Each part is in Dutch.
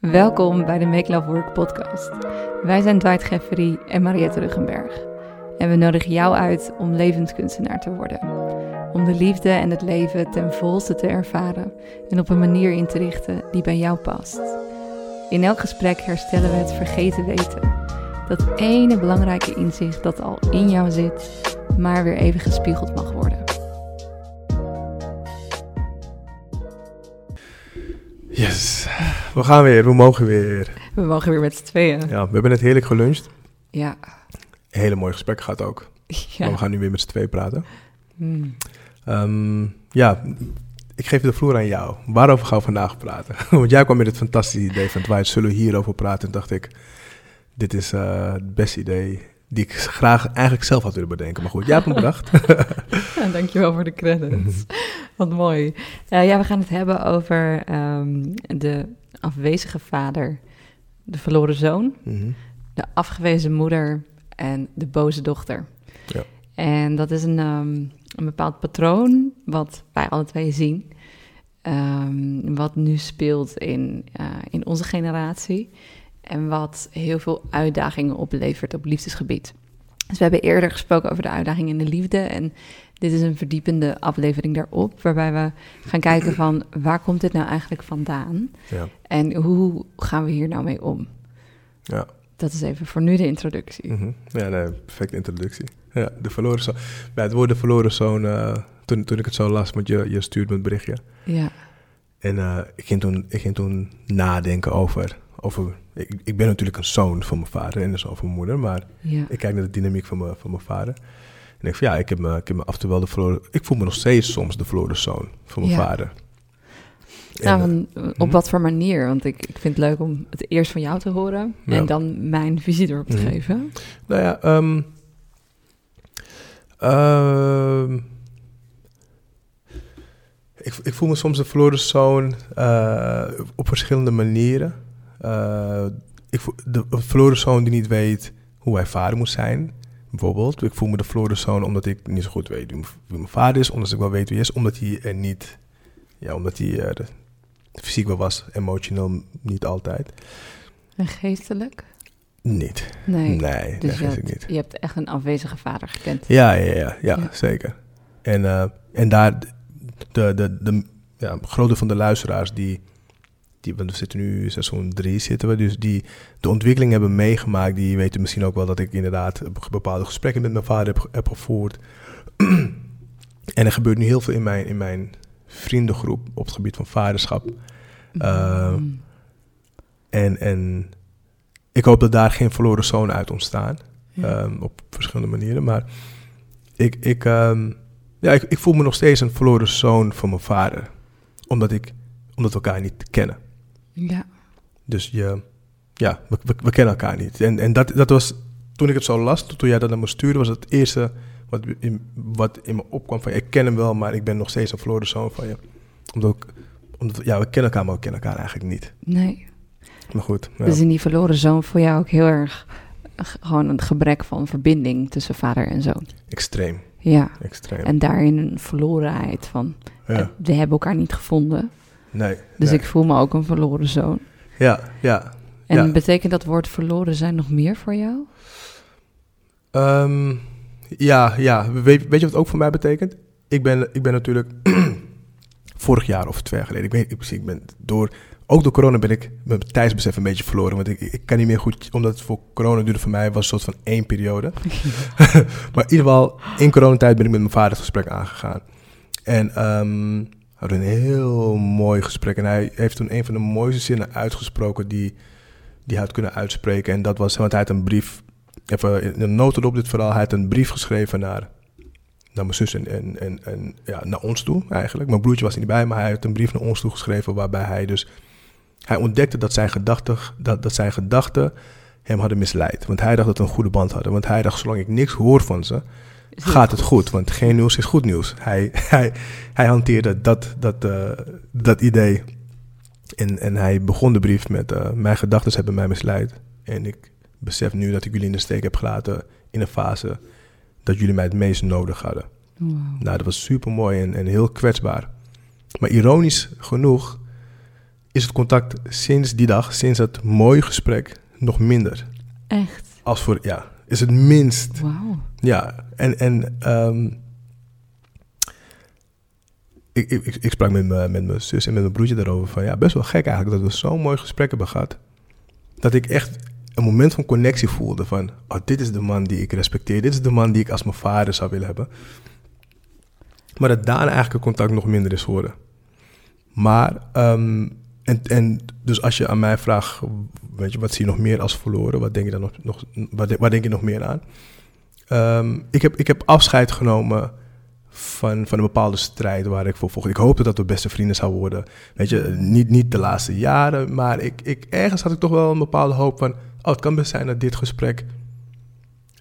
Welkom bij de Make Love Work podcast. Wij zijn Dwight Geffery en Mariette Ruggenberg. En we nodigen jou uit om levenskunstenaar te worden. Om de liefde en het leven ten volste te ervaren en op een manier in te richten die bij jou past. In elk gesprek herstellen we het vergeten weten. Dat ene belangrijke inzicht dat al in jou zit, maar weer even gespiegeld mag worden. Yes, we gaan weer, we mogen weer. We mogen weer met z'n tweeën. Ja, we hebben net heerlijk geluncht. Ja. Een hele mooi gesprek gehad ook. ja. Maar we gaan nu weer met z'n tweeën praten. Hmm. Ehm, ja, ik geef de vloer aan jou. Waarover gaan we vandaag praten? Want jij kwam met het fantastische idee van Dwight, zullen we hierover praten? En dacht ik, dit is eh, het beste idee die ik graag eigenlijk zelf had willen bedenken. Maar goed, jij hebt hem bedacht. Ja, dankjewel voor de credits. Wat mooi. Eh, ja, we gaan het hebben over ehm, de afwezige vader, de verloren zoon, Mhm. de afgewezen moeder en de boze dochter. Ja. En dat is een, ehm, een bepaald patroon wat wij alle twee zien. ehm, wat nu speelt in, eh, in onze generatie. En wat heel veel uitdagingen oplevert op liefdesgebied. Dus we hebben eerder gesproken over de uitdagingen in de liefde. En dit is een verdiepende aflevering daarop. Waarbij we gaan kijken van waar komt dit nou eigenlijk vandaan? Ja, En hoe gaan we hier nou mee om? ja. Dat is even voor nu de introductie. Mhm. ja nee, perfecte introductie. Ja, de verloren zoon. Bij het woord de verloren zoon, eh, toen, toen ik het zo las, want je, je stuurt me het berichtje. Ja, En eh, ik, ging toen, ik ging toen nadenken over. over ik, ik ben natuurlijk een zoon van mijn vader en een zoon van mijn moeder, maar ja. ik kijk naar de dynamiek van mijn, van mijn vader. En ik van ja, ik heb, me, ik heb me af en toe wel de verloren. Ik voel me nog steeds soms de verloren zoon van mijn Ja. vader. Nou, En, van, op mhm. wat voor manier? Want ik, ik vind het leuk om het eerst van jou te horen Ja. en dan mijn visie erop te Mhm. geven. Nou ja, ehm, ehm, ik, ik voel me soms de verloren zoon eh, op verschillende manieren. Eh, ik de een verloren die niet weet hoe hij vader moet zijn, bijvoorbeeld. Ik voel me de verloren zoon omdat ik niet zo goed weet wie mijn- vader is, omdat ik wel weet wie hij is, omdat hij er niet, ja, omdat hij er fysiek wel was, emotioneel niet altijd. En geestelijk? Niet. Nee. Nee, dus dat ik niet. je hebt echt een afwezige vader gekend. Ja, ja, ja, ja, Ja. zeker. En, eh, en daar, de, de, de ja, grote van de luisteraars die, die, want we zitten nu seizoen drie zitten we, dus die de ontwikkeling hebben meegemaakt, die weten misschien ook wel dat ik inderdaad bepaalde gesprekken met mijn vader heb, heb gevoerd. en er gebeurt nu heel veel in mijn, in mijn vriendengroep op het gebied van vaderschap. Eh, Mm. En, en ik hoop dat daar geen verloren zoon uit ontstaan. Ja. Ehm, op verschillende manieren. Maar ik, ik, ehm, ja, ik, ik voel me nog steeds een verloren zoon van mijn vader. Omdat, ik, omdat we elkaar niet kennen. Ja. Dus je, ja, we, we, we kennen elkaar niet. En, en dat, dat was, toen ik het zo las, toen jij dat naar me stuurde, was het eerste wat in, wat in me opkwam van, ik ken hem wel, maar ik ben nog steeds een verloren zoon van je. Omdat, ik, omdat ja, we kennen elkaar, maar we kennen elkaar eigenlijk niet. Nee. Maar goed, ja. Dus in die verloren zoon voor jou ook heel erg gewoon een gebrek van verbinding tussen vader en zoon. extreem, Ja. extreem. En daarin een verlorenheid van ja, we hebben elkaar niet gevonden. Nee. Dus nee. ik voel me ook een verloren zoon. Ja, ja. En Ja. betekent dat woord verloren zijn nog meer voor jou? Ehm, ja, ja. Weet, weet je wat het ook voor mij betekent? Ik ben, ik ben natuurlijk vorig jaar of twee jaar geleden, ik weet ik, ik ben door, ook door corona ben ik mijn tijdsbesef een beetje verloren. Want ik, ik kan niet meer goed, omdat het voor corona duurde voor mij, was een soort van één periode. maar in ieder geval, in coronatijd ben ik met mijn vader het gesprek aangegaan. En ehm, we hadden een heel mooi gesprek. En hij heeft toen een van de mooiste zinnen uitgesproken die, die hij had kunnen uitspreken. En dat was, want hij had een brief, even een noten op dit verhaal, hij had een brief geschreven naar, naar mijn zus en, en, en, ja, naar ons toe eigenlijk. Mijn broertje was niet bij, maar hij had een brief naar ons toe geschreven waarbij hij dus, hij ontdekte dat zijn gedachten, dat, dat zijn gedachten hem hadden misleid. Want hij dacht dat we een goede band hadden. Want hij dacht, zolang ik niks hoor van ze, gaat het goed. Want geen nieuws is goed nieuws. Hij, hij, hij hanteerde dat, dat, eh, dat idee. En, en hij begon de brief met: eh, Mijn gedachten hebben mij misleid. En ik besef nu dat ik jullie in de steek heb gelaten in een fase dat jullie mij het meest nodig hadden. Wauw. Nou, dat was super mooi en, en heel kwetsbaar. Maar ironisch genoeg is het contact sinds die dag, sinds dat mooie gesprek, nog minder. Echt? Als voor, ja, is het minst. Wauw. Ja, en, en ehm, ik, ik, ik- ik sprak met, mijn- met mijn zus en met mijn broertje daarover van ja, best wel gek eigenlijk dat we zo'n mooi gesprek hebben gehad. Dat ik echt een moment van connectie voelde van, oh, dit is de man die ik respecteer, dit is de man die ik als mijn vader zou willen hebben. Maar dat daarna eigenlijk het contact nog minder is geworden. Maar, ehm, en, dus als je aan mij vraagt, weet je, wat zie je nog meer als verloren? Wat denk je dan nog, nog waar denk je nog meer aan? Ehm, ik, heb, ik heb afscheid genomen van, van een bepaalde strijd waar ik voor vocht. Ik hoopte dat we beste vrienden zouden worden. Weet je, niet, niet de laatste jaren, maar ik, ik, ergens had ik toch wel een bepaalde hoop van... Oh, het kan best zijn dat dit gesprek...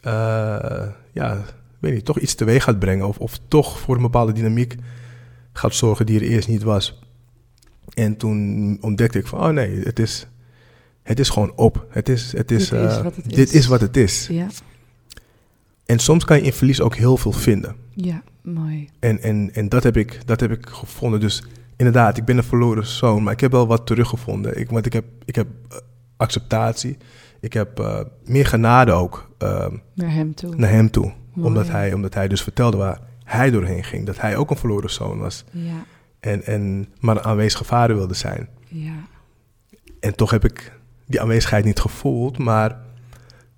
eh, ja, weet niet, toch iets teweeg gaat brengen. Of, of toch voor een bepaalde dynamiek gaat zorgen die er eerst niet was. En toen ontdekte ik van, oh nee, het is, het is gewoon op. Het is, het is, Dit is eh, wat het dit is. is wat het is. Ja. En soms kan je in verlies ook heel veel vinden. Ja, mooi. En, en, en dat, heb ik, dat heb ik gevonden. Dus inderdaad, ik ben een verloren zoon, maar ik heb wel wat teruggevonden. Ik, want ik heb, ik heb eh, acceptatie. Ik heb eh, meer genade ook eh, Naar hem toe. naar hem toe. Mooi. Omdat hij, omdat hij dus vertelde waar hij doorheen ging. Dat hij ook een verloren zoon was. Ja, En, en maar een aanwezige vader wilde zijn. ja. En toch heb ik die aanwezigheid niet gevoeld. Maar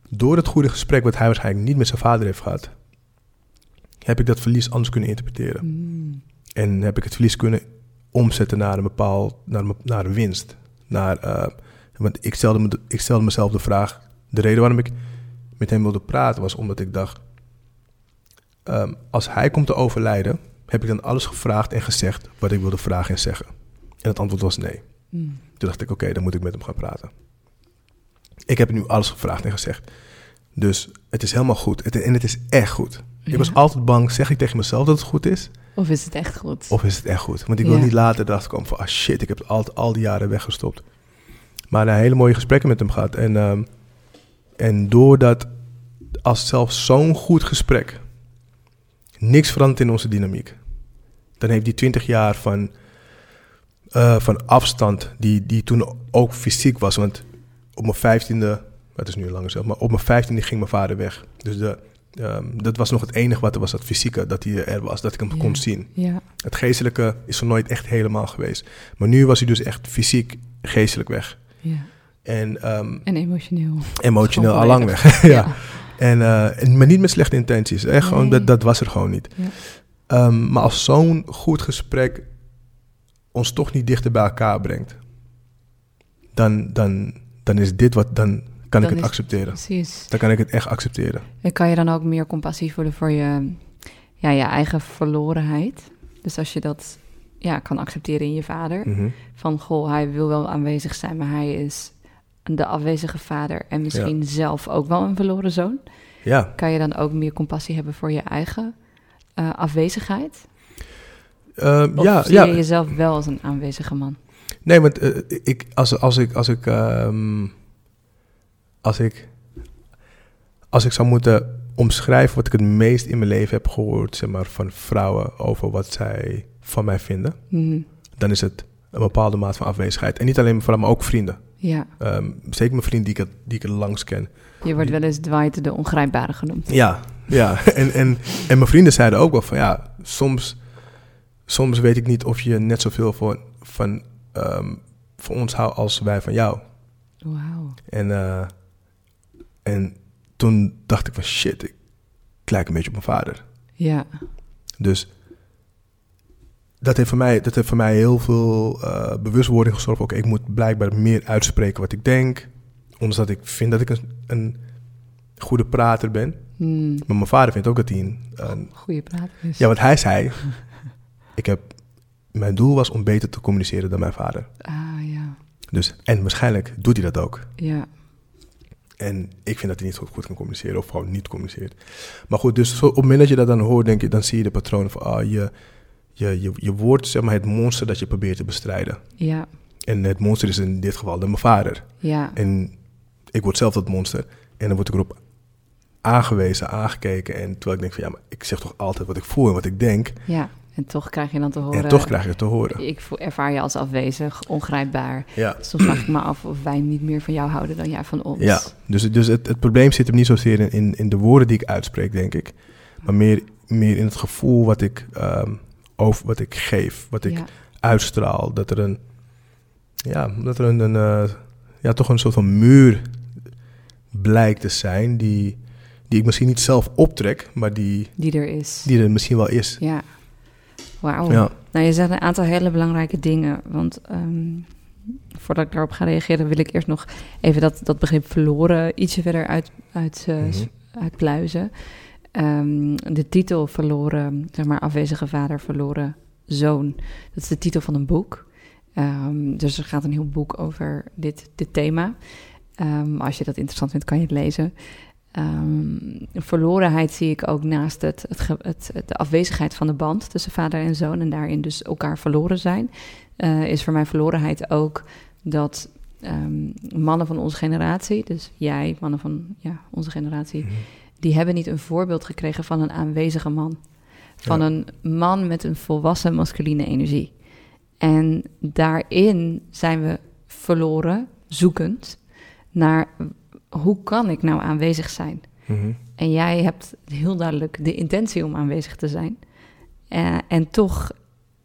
door het goede gesprek wat hij waarschijnlijk niet met zijn vader heeft gehad... heb ik dat verlies anders kunnen interpreteren. Mm. En heb ik het verlies kunnen omzetten naar een bepaald, naar, een- naar een winst. Naar, eh, want ik stelde, me, ik stelde mezelf de vraag, de reden waarom ik met hem wilde praten was omdat ik dacht, ehm, als hij komt te overlijden, heb ik dan alles gevraagd en gezegd wat ik wilde vragen en zeggen. En het antwoord was nee. Mm. Toen dacht ik, oké, dan moet ik met hem gaan praten. Ik heb nu alles gevraagd en gezegd. Dus het is helemaal goed. Het, en het is echt goed. Ik was altijd bang, zeg ik tegen mezelf dat het goed is? Of is het echt goed? Of is het echt goed? Want ik wil Ja. niet later erachter komen van... ah shit, ik heb het al, al die jaren weggestopt. Maar na hele mooie gesprekken met hem gehad. En, ehm, en doordat als zelfs zo'n goed gesprek... niks verandert in onze dynamiek... dan heeft die 20 jaar van, eh, van afstand... Die, die toen ook fysiek was. Want op mijn vijftiende... het is nu langer zelf... maar op mijn vijftiende ging mijn vader weg. Dus de, ehm, dat was nog het enige wat er was, dat fysieke... dat hij er was, dat ik hem Ja. kon zien. Ja, Het geestelijke is er nooit echt helemaal geweest. Maar nu was hij dus echt fysiek, geestelijk weg. ja. En ehm, En emotioneel. emotioneel Gewoon al lang volledig. weg. ja. En, eh, en, maar niet met slechte intenties. Echt gewoon, dat, dat was er gewoon niet. Ja. Ehm, maar als zo'n goed gesprek ons toch niet dichter bij elkaar brengt, dan, dan, dan is dit wat, dan kan Dan ik het is- accepteren. Precies. Dan kan ik het echt accepteren. En kan je dan ook meer compassie voelen voor je, ja, je eigen verlorenheid? Dus als je dat ja, kan accepteren in je vader. Mhm. Van, goh, hij wil wel aanwezig zijn, maar hij is de afwezige vader. En misschien zelf ook wel een verloren zoon. Ja, Kan je dan ook meer compassie hebben voor je eigen eh, afwezigheid? Of ja, zie ja. je jezelf wel als een aanwezige man? Nee, want eh, ik, als, als ik, als ik, ehm, als ik, als ik zou moeten omschrijven wat ik het meest in mijn leven heb gehoord, zeg maar, van vrouwen over wat zij van mij vinden, Mhm. dan is het een bepaalde maat van afwezigheid. En niet alleen mijn vrouwen, maar ook vrienden. Ja, Ehm, zeker mijn vrienden die ik, het- die ik het langst ken. je wordt wel eens Dwight de ongrijpbare genoemd. Ja, ja. En, en, en mijn vrienden zeiden ook wel van ja, soms, soms weet ik niet of je net zoveel van, van, ehm, van ons houdt als wij van jou. Wauw. En, eh, en toen dacht ik van shit, ik lijk een beetje op mijn vader. Ja, Dus dat heeft voor mij, dat heeft voor mij heel veel eh, bewustwording gezorgd. Oké, ik moet blijkbaar meer uitspreken wat ik denk. Ondanks dat ik vind dat ik een, een goede prater ben. Hmm. Maar mijn vader vindt ook dat hij een... een- goede praat is. ja, wat hij zei. ik heb, mijn doel was om beter te communiceren dan mijn vader. Ah, ja. Dus, en waarschijnlijk doet hij dat ook. Ja, En ik vind dat hij niet goed, goed kan communiceren of gewoon niet communiceert. Maar goed, dus zo, op het moment dat je dat dan hoort, denk je, dan zie je de patronen van, ah, je, je, je, je wordt zeg maar het monster dat je probeert te bestrijden. ja, En het monster is in dit geval dan mijn vader. ja. En ik word zelf dat monster. En dan word ik erop aangewezen, aangekeken. En terwijl ik denk van, ja, maar ik zeg toch altijd wat ik voel en wat ik denk. Ja, En toch krijg je dan te horen... En toch krijg je het te horen. Ik voel- ervaar je als afwezig, ongrijpbaar. Ja. Soms vraag ik me af of wij niet meer van jou houden dan jij van ons. Ja, dus, dus het, het probleem zit hem niet zozeer in, in, in de woorden die ik uitspreek, denk ik. Maar meer, meer in het gevoel wat ik, ehm, over, wat ik geef, wat ik Ja. uitstraal. Dat er een, ja, dat er een, een eh, ja, toch een soort van muur blijkt te zijn die, die ik misschien niet zelf optrek, maar die, Die er is. die er misschien wel is. Ja. Wauw. Ja, Nou, je zegt een aantal hele belangrijke dingen. Want ehm, voordat ik daarop ga reageren, wil ik eerst nog even dat, dat begrip verloren ietsje verder uit, uit, s- uitpluizen. Ehm, de titel verloren, zeg maar afwezige vader, verloren zoon. Dat is de titel van een boek. Ehm, dus er gaat een heel boek over dit, dit thema. Als je dat interessant vindt, kan je het lezen. Ehm, verlorenheid zie ik ook naast het, het, het, de afwezigheid van de band tussen vader en zoon en daarin dus elkaar verloren zijn. Eh, is voor mij verlorenheid ook dat ehm, mannen van onze generatie, dus jij, mannen van ja, onze generatie, Mhm. die hebben niet een voorbeeld gekregen van een aanwezige man. Van Ja. een man met een volwassen masculine energie. En daarin zijn we verloren, zoekend naar hoe kan ik nou aanwezig zijn? Mhm. En jij hebt heel duidelijk de intentie om aanwezig te zijn. Eh, en toch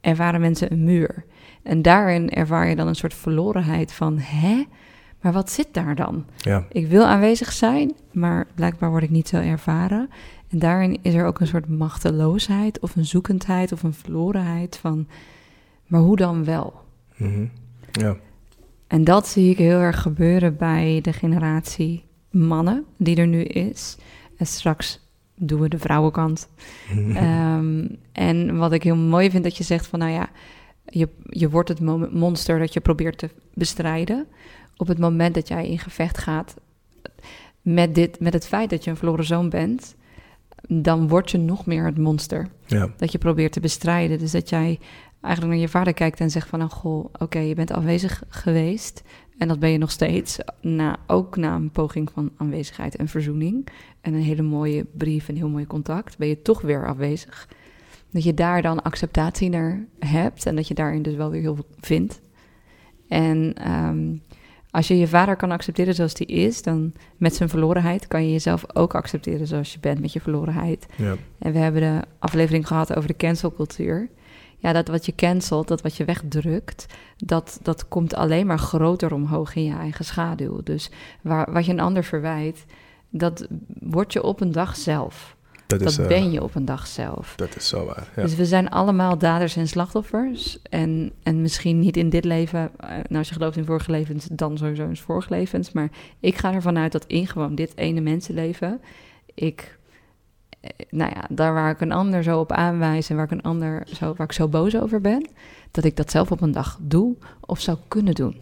ervaren mensen een muur. En daarin ervaar je dan een soort verlorenheid van, hè? Maar wat zit daar dan? ja. Ik wil aanwezig zijn, maar blijkbaar word ik niet zo ervaren. En daarin is er ook een soort machteloosheid of een zoekendheid of een verlorenheid van, maar hoe dan wel? Mhm. ja. En dat zie ik heel erg gebeuren bij de generatie mannen die er nu is. En straks doen we de vrouwenkant. Ehm, en wat ik heel mooi vind dat je zegt van, nou ja, je, je wordt het mo- monster dat je probeert te bestrijden. Op het moment dat jij in gevecht gaat met, dit, met het feit dat je een verloren zoon bent, dan word je nog meer het monster ja. dat je probeert te bestrijden. Dus dat jij eigenlijk naar je vader kijkt en zegt van... Oh, goh, oké, je bent afwezig geweest en dat ben je nog steeds. Na, ook na een poging van aanwezigheid en verzoening... en een hele mooie brief, een heel mooi contact... ben je toch weer afwezig. Dat je daar dan acceptatie naar hebt... en dat je daarin dus wel weer heel veel vindt. En ehm, als je je vader kan accepteren zoals die is... dan met zijn verlorenheid kan je jezelf ook accepteren zoals je bent met je verlorenheid... ja. en we hebben de aflevering gehad over de cancelcultuur. Ja, dat wat je cancelt, dat wat je wegdrukt, dat, dat komt alleen maar groter omhoog in je eigen schaduw. Dus waar, wat je een ander verwijt, dat word je op een dag zelf. Dat, is, eh, ben je op een dag zelf. dat is zo waar. Ja. Dus we zijn allemaal daders en slachtoffers. En, en misschien niet in dit leven, eh, nou als je gelooft in vorige levens, dan sowieso in vorige levens. Maar ik ga ervan uit dat in gewoon dit ene mensenleven, ik, nou ja, daar waar ik een ander zo op aanwijs en waar ik een ander zo, waar ik zo boos over ben, dat ik dat zelf op een dag doe of zou kunnen doen.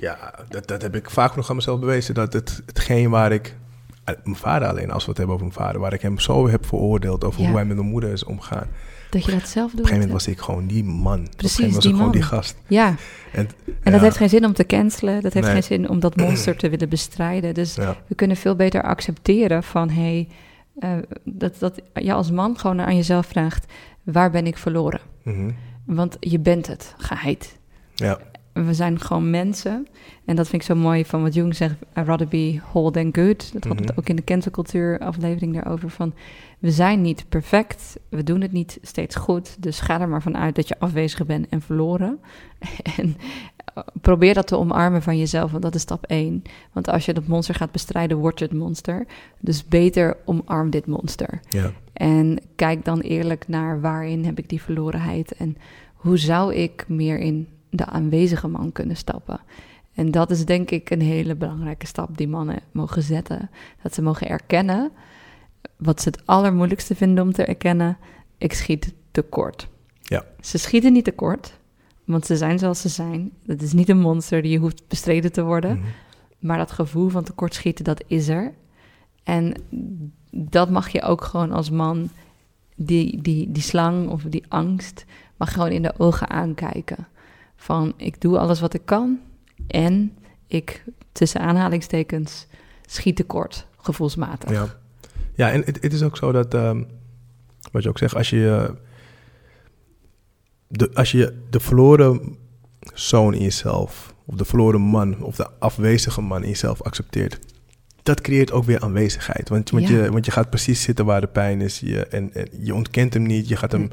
Ja, dat, dat heb ik vaak nog aan mezelf bewezen. Dat het, hetgeen waar ik... eh, Mijn vader alleen, als we het hebben over mijn vader... waar ik hem zo heb veroordeeld over Ja. hoe hij met mijn moeder is omgegaan. Op Dat je dat zelf doet. een gegeven moment was ik gewoon die man. Op een Precies, was die ik gewoon man. die gast. Ja, En, en dat heeft geen zin om te cancelen. Dat heeft Nee. geen zin om dat monster te willen bestrijden. Dus Ja, We kunnen veel beter accepteren van hey, eh, dat, dat je als man gewoon aan jezelf vraagt: waar ben ik verloren? mhm. Want je bent het, geheid. ja, We zijn gewoon mensen. En dat vind ik zo mooi van wat Jung zegt: I rather be whole than good. Dat we Mhm. het ook in de cancelcultuur aflevering daarover. Van we zijn niet perfect, we doen het niet steeds goed. Dus ga er maar vanuit dat je afwezig bent en verloren. en probeer dat te omarmen van jezelf, want dat is stap één. Want als je dat monster gaat bestrijden, word je het monster. Dus beter omarm dit monster. ja. En kijk dan eerlijk naar waarin heb ik die verlorenheid en hoe zou ik meer in de aanwezige man kunnen stappen. En dat is denk ik een hele belangrijke stap die mannen mogen zetten. Dat ze mogen erkennen wat ze het allermoeilijkste vinden om te erkennen. Ik schiet tekort. Ja. Ze schieten niet tekort, want ze zijn zoals ze zijn. Het is niet een monster die je hoeft bestreden te worden. Mhm. Maar dat gevoel van tekortschieten, dat is er. En dat mag je ook gewoon als man, die, die, die slang of die angst, mag gewoon in de ogen aankijken. Van ik doe alles wat ik kan en ik, tussen aanhalingstekens, schiet tekort, gevoelsmatig. Ja, ja en het, het is ook zo dat, ehm, wat je ook zegt, als je, de, als je de verloren zoon in jezelf, of de verloren man, of de afwezige man in jezelf accepteert, dat creëert ook weer aanwezigheid. Want, want, Ja. je, want je gaat precies zitten waar de pijn is. Je, en, en je ontkent hem niet. Je gaat, hem,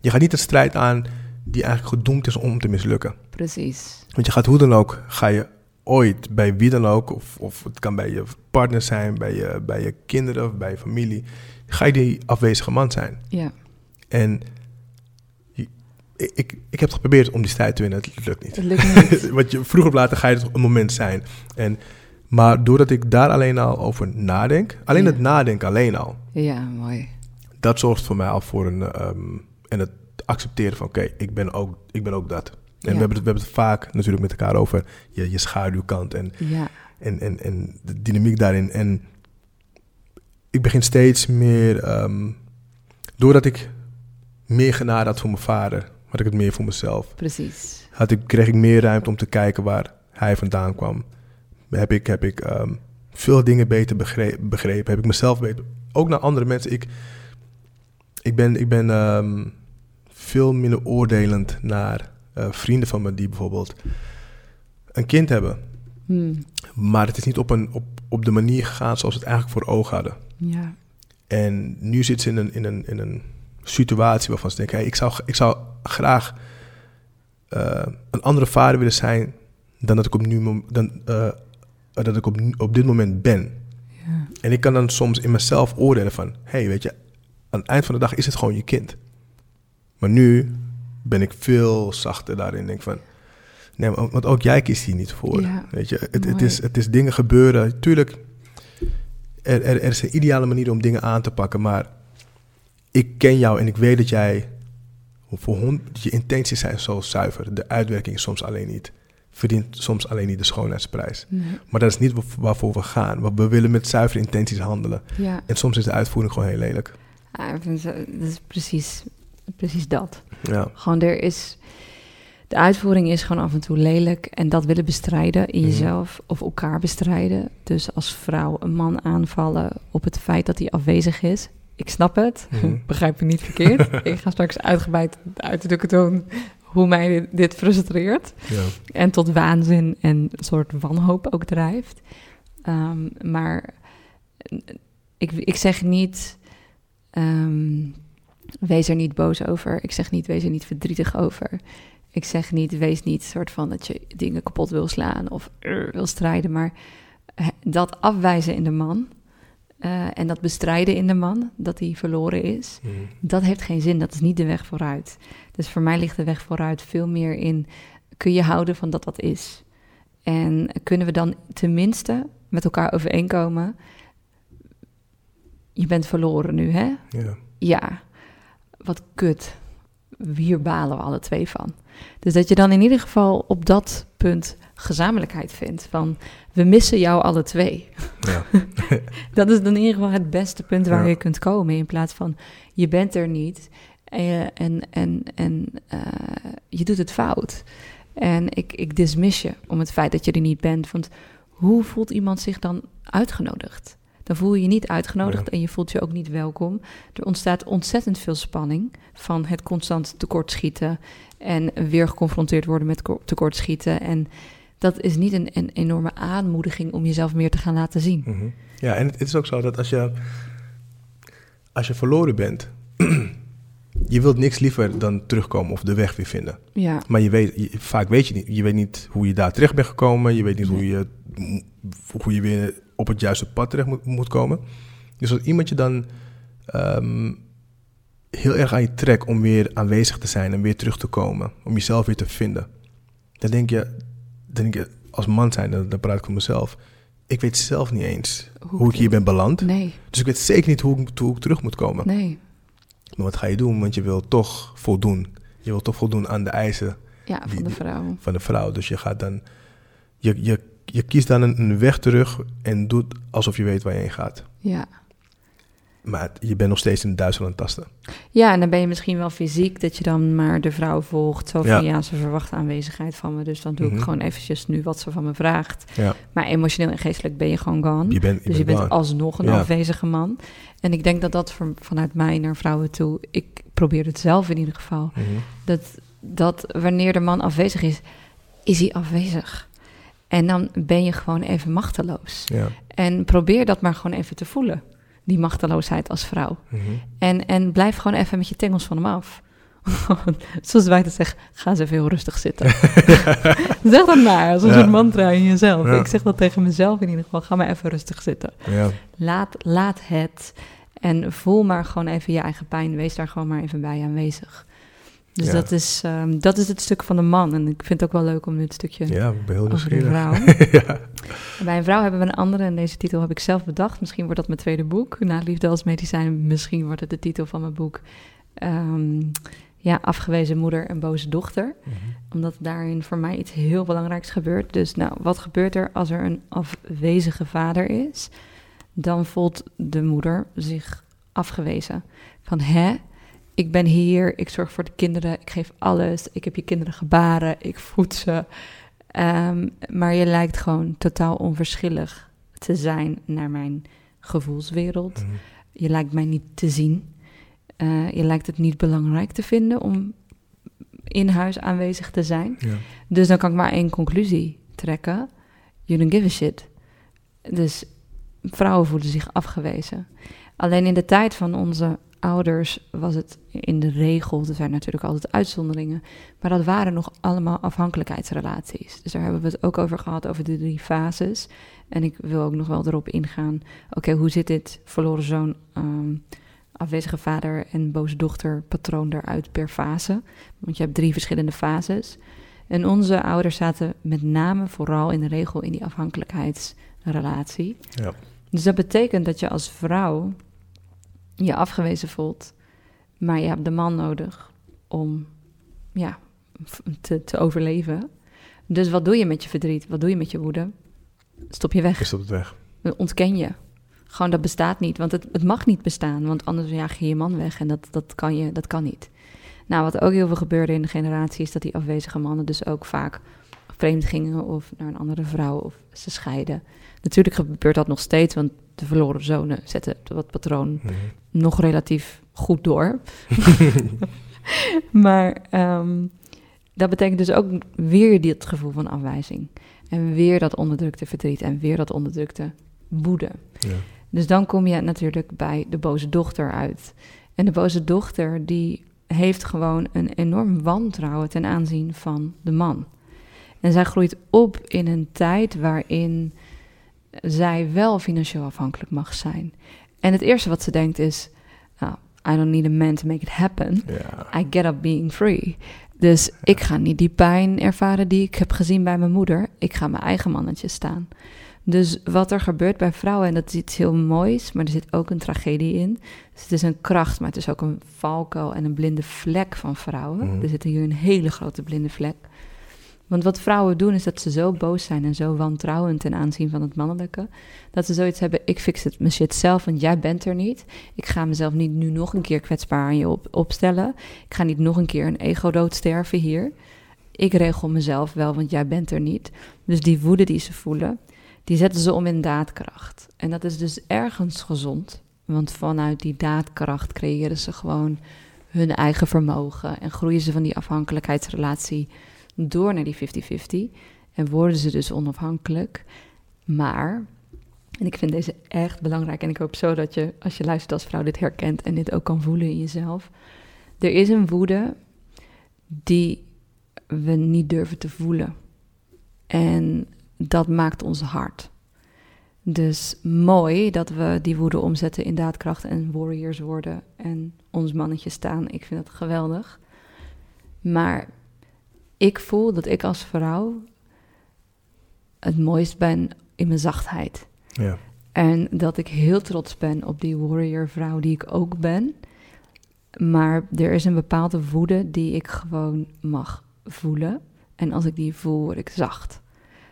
je gaat niet een strijd aan die eigenlijk gedoemd is om te mislukken. Precies. Want je gaat hoe dan ook, ga je ooit bij wie dan ook, of, of het kan bij je partner zijn, bij je, bij je kinderen of bij je familie, ga je die afwezige man zijn. Ja. En ik, ik, heb geprobeerd om die strijd te winnen, het lukt niet. Het lukt niet. Want je, vroeger of later ga je het een moment zijn. En, maar doordat ik daar alleen al over nadenk, alleen Ja. het nadenken alleen al, ja, mooi. dat zorgt voor mij al voor een. ehm, en het accepteren van: oké, ik, ben ook, ik ben ook dat. En Ja. we, hebben het, we hebben het vaak natuurlijk met elkaar over je, je schaduwkant en, Ja. en, en, en de dynamiek daarin. En ik begin steeds meer. ehm, doordat ik meer genade had voor mijn vader, had ik het meer voor mezelf. Precies. Had ik, kreeg ik meer ruimte om te kijken waar hij vandaan kwam. Heb ik, heb ik ehm, veel dingen beter begrepen, begrepen. Heb ik mezelf beter. Ook naar andere mensen. Ik, ik ben, ik ben ehm, veel minder oordelend naar eh, vrienden van me die bijvoorbeeld een kind hebben. Hmm. Maar het is niet op, een, op, op de manier gegaan zoals we het eigenlijk voor ogen hadden. Ja. En nu zit ze in een, in een, in een situatie waarvan ze denken: hey, ik, zou, ik zou graag eh, een andere vader willen zijn dan dat ik op, nu, dan, eh, dat ik op, op dit moment ben. Ja. En ik kan dan soms in mezelf oordelen van... hey, weet je, aan het eind van de dag is het gewoon je kind. Maar nu ben ik veel zachter daarin. Denk van, nee, want ook jij kiest hier niet voor. Ja, weet je, het, het, is, het is dingen gebeuren. Tuurlijk, er, er, er is een ideale manier om dingen aan te pakken. Maar ik ken jou en ik weet dat jij... Voor hond, je intenties zijn zo zuiver. De uitwerking is soms alleen niet. Verdient soms alleen niet de schoonheidsprijs. Nee. Maar dat is niet wa- waarvoor we gaan. Want we willen met zuivere intenties handelen. Ja. En soms is de uitvoering gewoon heel lelijk. Ja, dat is precies, precies dat. Ja, Gewoon er is... De uitvoering is gewoon af en toe lelijk. En dat willen bestrijden in Mhm. jezelf of elkaar bestrijden. Dus als vrouw een man aanvallen op het feit dat hij afwezig is. Ik snap het. Mhm. Begrijp me niet verkeerd. ik ga straks uitgebreid uitdrukken doen hoe mij dit, dit frustreert. ja. En tot waanzin en een soort wanhoop ook drijft. Ehm, maar ik, ik zeg niet, ehm, wees er niet boos over. Ik zeg niet, wees er niet verdrietig over. Ik zeg niet, wees niet soort van dat je dingen kapot wil slaan of er wil strijden. Maar eh, dat afwijzen in de man eh, en dat bestrijden in de man, dat hij verloren is, Mhm. dat heeft geen zin. Dat is niet de weg vooruit. Dus voor mij ligt de weg vooruit veel meer in... kun je houden van dat dat is? En kunnen we dan tenminste met elkaar overeenkomen... je bent verloren nu, hè? ja. Ja, wat kut. Hier balen we alle twee van. Dus dat je dan in ieder geval op dat punt gezamenlijkheid vindt. Van, we missen jou alle twee. ja. Dat is dan in ieder geval het beste punt waar Ja. je kunt komen. In plaats van je bent er niet en, en, en, en eh, je doet het fout. En ik, ik dismiss je om het feit dat je er niet bent. Want hoe voelt iemand zich dan uitgenodigd? Dan voel je je niet uitgenodigd Ja. en je voelt je ook niet welkom. Er ontstaat ontzettend veel spanning van het constant tekortschieten en weer geconfronteerd worden met ko- tekortschieten. En dat is niet een, een enorme aanmoediging om jezelf meer te gaan laten zien. Mhm. ja, en het, het is ook zo dat als je, als je verloren bent... je wilt niks liever dan terugkomen of de weg weer vinden. Ja, Maar je weet, je- vaak weet je niet. Je weet niet hoe je daar terecht bent gekomen. Je weet niet hoe je, hoe je weer op het juiste pad terecht moet, moet komen. Dus als iemand je dan ehm, heel erg aan je trekt om weer aanwezig te zijn en weer terug te komen. Om jezelf weer te vinden. Dan denk je, denk je als man zijn, dan, dan praat ik voor mezelf. Ik weet zelf niet eens hoe, ik hier ben beland. Nee, Dus ik weet zeker niet hoe, ik- hoe ik terug moet komen. nee. Maar wat ga je doen? Want je wil toch voldoen. Je wil toch voldoen aan de eisen Ja, Die- van de vrouw. van de vrouw. Dus je gaat dan. Je, je, je kiest dan een, een weg terug en doet alsof je weet waar je heen gaat. Ja. Maar je bent nog steeds in het duister aan het tasten. Ja, en dan ben je misschien wel fysiek dat je dan maar de vrouw volgt. Zo van Ja. ja, ze verwacht aanwezigheid van me, dus dan doe Mhm. ik gewoon eventjes nu wat ze van me vraagt. Ja. Maar emotioneel en geestelijk ben je gewoon gone. Je bent, je dus je bent alsnog een Ja. afwezige man. En ik denk dat dat van- vanuit mij naar vrouwen toe, ik probeer het zelf in ieder geval, Mhm. dat, dat wanneer de man afwezig is, is hij afwezig. En dan ben je gewoon even machteloos. Ja. En probeer dat maar gewoon even te voelen, die machteloosheid als vrouw. Mhm. En, en blijf gewoon even met je tengels van hem af. Zoals wij dat zeggen, ga eens even heel rustig zitten. zeg dat maar, als een Ja. soort mantra in jezelf. Ja. Ik zeg dat tegen mezelf in ieder geval, ga maar even rustig zitten. Ja. Laat, laat het en voel maar gewoon even je eigen pijn. Wees daar gewoon maar even bij aanwezig. Dus Ja. dat, is, ehm, dat is het stuk van de man. En ik vind het ook wel leuk om dit stukje ja, ik ben heel over de vrouw. ja. Bij een vrouw hebben we een andere en deze titel heb ik zelf bedacht. Misschien wordt dat mijn tweede boek. Na liefde als medicijn, misschien wordt het de titel van mijn boek. Ehm, ja, afgewezen moeder en boze dochter. Mhm. Omdat daarin voor mij iets heel belangrijks gebeurt. Dus nou, wat gebeurt er als er een afwezige vader is? Dan voelt de moeder zich afgewezen. Van hè, ik ben hier, ik zorg voor de kinderen, ik geef alles. Ik heb je kinderen gebaren, ik voed ze. Ehm, maar je lijkt gewoon totaal onverschillig te zijn naar mijn gevoelswereld. Mhm. Je lijkt mij niet te zien. Eh, je lijkt het niet belangrijk te vinden om in huis aanwezig te zijn. Ja. Dus dan kan ik maar één conclusie trekken. You don't give a shit. Dus vrouwen voelen zich afgewezen. Alleen in de tijd van onze ouders was het in de regel, er zijn natuurlijk altijd uitzonderingen, maar dat waren nog allemaal afhankelijkheidsrelaties. Dus daar hebben we het ook over gehad, over de drie fases. En ik wil ook nog wel erop ingaan, oké, hoe zit dit verloren zoon, ehm, afwezige vader en boze dochter patroon eruit per fase? Want je hebt drie verschillende fases. En onze ouders zaten met name vooral in de regel in die afhankelijkheidsrelatie. Ja. Dus dat betekent dat je als vrouw je afgewezen voelt, maar je hebt de man nodig om ja, te, te overleven. Dus wat doe je met je verdriet? Wat doe je met je woede? Stop je weg. Dat het weg? Ontken je. Gewoon dat bestaat niet, want het, het mag niet bestaan, want anders jaag je je man weg en dat, dat, kan je, dat kan niet. Nou, wat ook heel veel gebeurde in de generatie is dat die afwezige mannen dus ook vaak vreemd gingen of naar een andere vrouw of ze scheiden. Natuurlijk gebeurt dat nog steeds, want de verloren zonen zetten dat patroon Mhm. nog relatief goed door. maar ehm, dat betekent dus ook weer dit gevoel van afwijzing. En weer dat onderdrukte verdriet en weer dat onderdrukte woede. Ja. Dus dan kom je natuurlijk bij de boze dochter uit. En de boze dochter die heeft gewoon een enorm wantrouwen ten aanzien van de man. En zij groeit op in een tijd waarin zij wel financieel afhankelijk mag zijn. En het eerste wat ze denkt is, nou, I don't need a man to make it happen. I get up being free. Dus ik ga niet die pijn ervaren die ik heb gezien bij mijn moeder. Ik ga mijn eigen mannetje staan. Dus wat er gebeurt bij vrouwen, en dat is iets heel moois, maar er zit ook een tragedie in. Dus het is een kracht, maar het is ook een valkuil en een blinde vlek van vrouwen. Mhm. Er zit hier een hele grote blinde vlek. Want wat vrouwen doen is dat ze zo boos zijn en zo wantrouwend ten aanzien van het mannelijke, dat ze zoiets hebben, ik fix het mijn shit zelf, want jij bent er niet. Ik ga mezelf niet nu nog een keer kwetsbaar aan je op, opstellen. Ik ga niet nog een keer een ego doodsterven hier. Ik regel mezelf wel, want jij bent er niet. Dus die woede die ze voelen, die zetten ze om in daadkracht. En dat is dus ergens gezond, want vanuit die daadkracht creëren ze gewoon hun eigen vermogen en groeien ze van die afhankelijkheidsrelatie door naar die 50-50 en worden ze dus onafhankelijk. Maar, en ik vind deze echt belangrijk en ik hoop zo dat je, als je luistert als vrouw, dit herkent en dit ook kan voelen in jezelf. Er is een woede die we niet durven te voelen. En dat maakt ons hard. Dus mooi dat we die woede omzetten in daadkracht en warriors worden en ons mannetje staan. Ik vind dat geweldig. Maar ik voel dat ik als vrouw het mooist ben in mijn zachtheid. Ja. En dat ik heel trots ben op die warrior vrouw die ik ook ben. Maar er is een bepaalde woede die ik gewoon mag voelen. En als ik die voel, word ik zacht.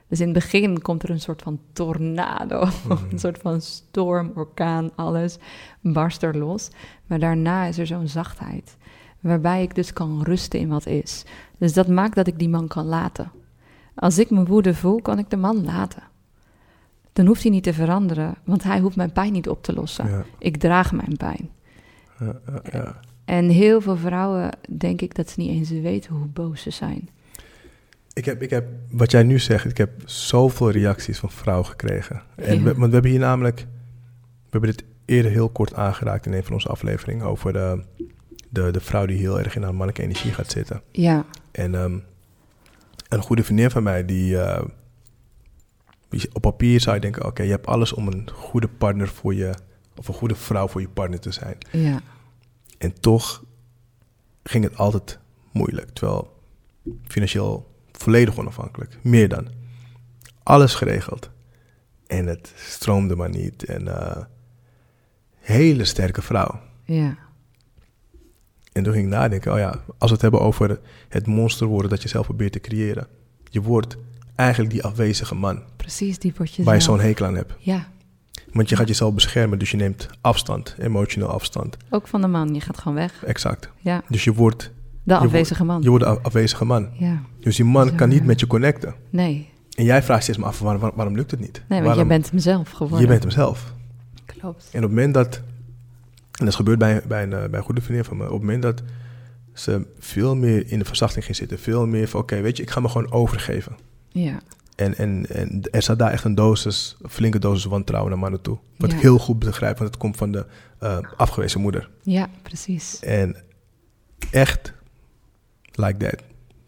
Dus in het begin komt er een soort van tornado, Mhm. een soort van storm, orkaan, alles barst er los. Maar daarna is er zo'n zachtheid, waarbij ik dus kan rusten in wat is. Dus dat maakt dat ik die man kan laten. Als ik mijn woede voel, kan ik de man laten. Dan hoeft hij niet te veranderen, want hij hoeft mijn pijn niet op te lossen. Ja, Ik draag mijn pijn. ja. En heel veel vrouwen denk ik dat ze niet eens weten hoe boos ze zijn. Ik heb, ik heb, wat jij nu zegt, ik heb zoveel reacties van vrouwen gekregen. En we, want we hebben hier namelijk, we hebben dit eerder heel kort aangeraakt in een van onze afleveringen over de, de, de vrouw die heel erg in haar mannelijke energie gaat zitten. Ja, En ehm, een goede vriendin van mij, die, eh, op papier zou je denken, oké, je hebt alles om een goede partner voor je, of een goede vrouw voor je partner te zijn. ja, En toch ging het altijd moeilijk. Terwijl financieel volledig onafhankelijk. Meer dan. Alles geregeld. En het stroomde maar niet. En eh, hele sterke vrouw. ja, En toen ging ik nadenken, oh ja, als we het hebben over het monster worden dat je zelf probeert te creëren. Je wordt eigenlijk die afwezige man precies die word je waar je zo'n hekel aan hebt. Ja, Want je gaat jezelf beschermen, dus je neemt afstand, emotioneel afstand. ook van de man. Je gaat gewoon weg. Exact. Ja, Dus je wordt, de afwezige man. je wordt een afwezige man. Ja, Dus die man Zo, kan niet ja. met je connecten. nee. En jij vraagt steeds maar af, waarom, waarom, waarom lukt het niet? Nee, want jij bent hem zelf geworden. je bent hem zelf. Klopt. En op het moment dat, dat is gebeurd bij, bij, een, eh, bij een goede vriendin van me, op het moment dat ze veel meer in de verzachting ging zitten, veel meer van, oké, weet je, ik ga me gewoon overgeven. Ja, En, en, en er staat daar echt een dosis, een flinke dosis wantrouwen naar mannen toe. Wat Ja. ik heel goed begrijp, want het komt van de eh, afgewezen moeder. ja, precies. En echt, like that,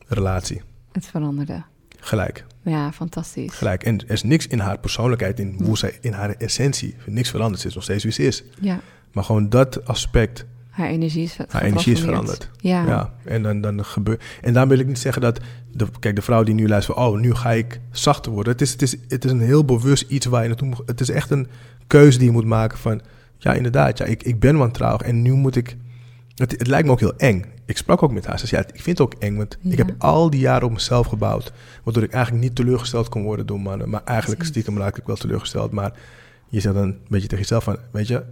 relatie. Het veranderde. Gelijk, Ja, fantastisch. gelijk. En er is niks in haar persoonlijkheid, in hoe zij, in haar essentie, niks veranderd. Ze is nog steeds wie ze is. Ja, Maar gewoon dat aspect, haar energie is haar energie is veranderd. Ja, Ja, en dan, dan gebeurt. En daar wil ik niet zeggen dat. De, kijk, de vrouw die nu luistert van. Oh, nu ga ik zachter worden. Het is, het, is, het is een heel bewust iets waar je naartoe moet. Het is echt een keuze die je moet maken van. Ja, inderdaad. Ja, ik, ik ben wantrouwig en nu moet ik. Het, het lijkt me ook heel eng. Ik sprak ook met haar. Ze zei, ja, ik vind het ook eng, want ik heb al die jaren op mezelf gebouwd. Waardoor ik eigenlijk niet teleurgesteld kon worden door mannen. Maar eigenlijk stiekem raak ik wel teleurgesteld. Maar je zegt dan een beetje tegen jezelf van, weet je,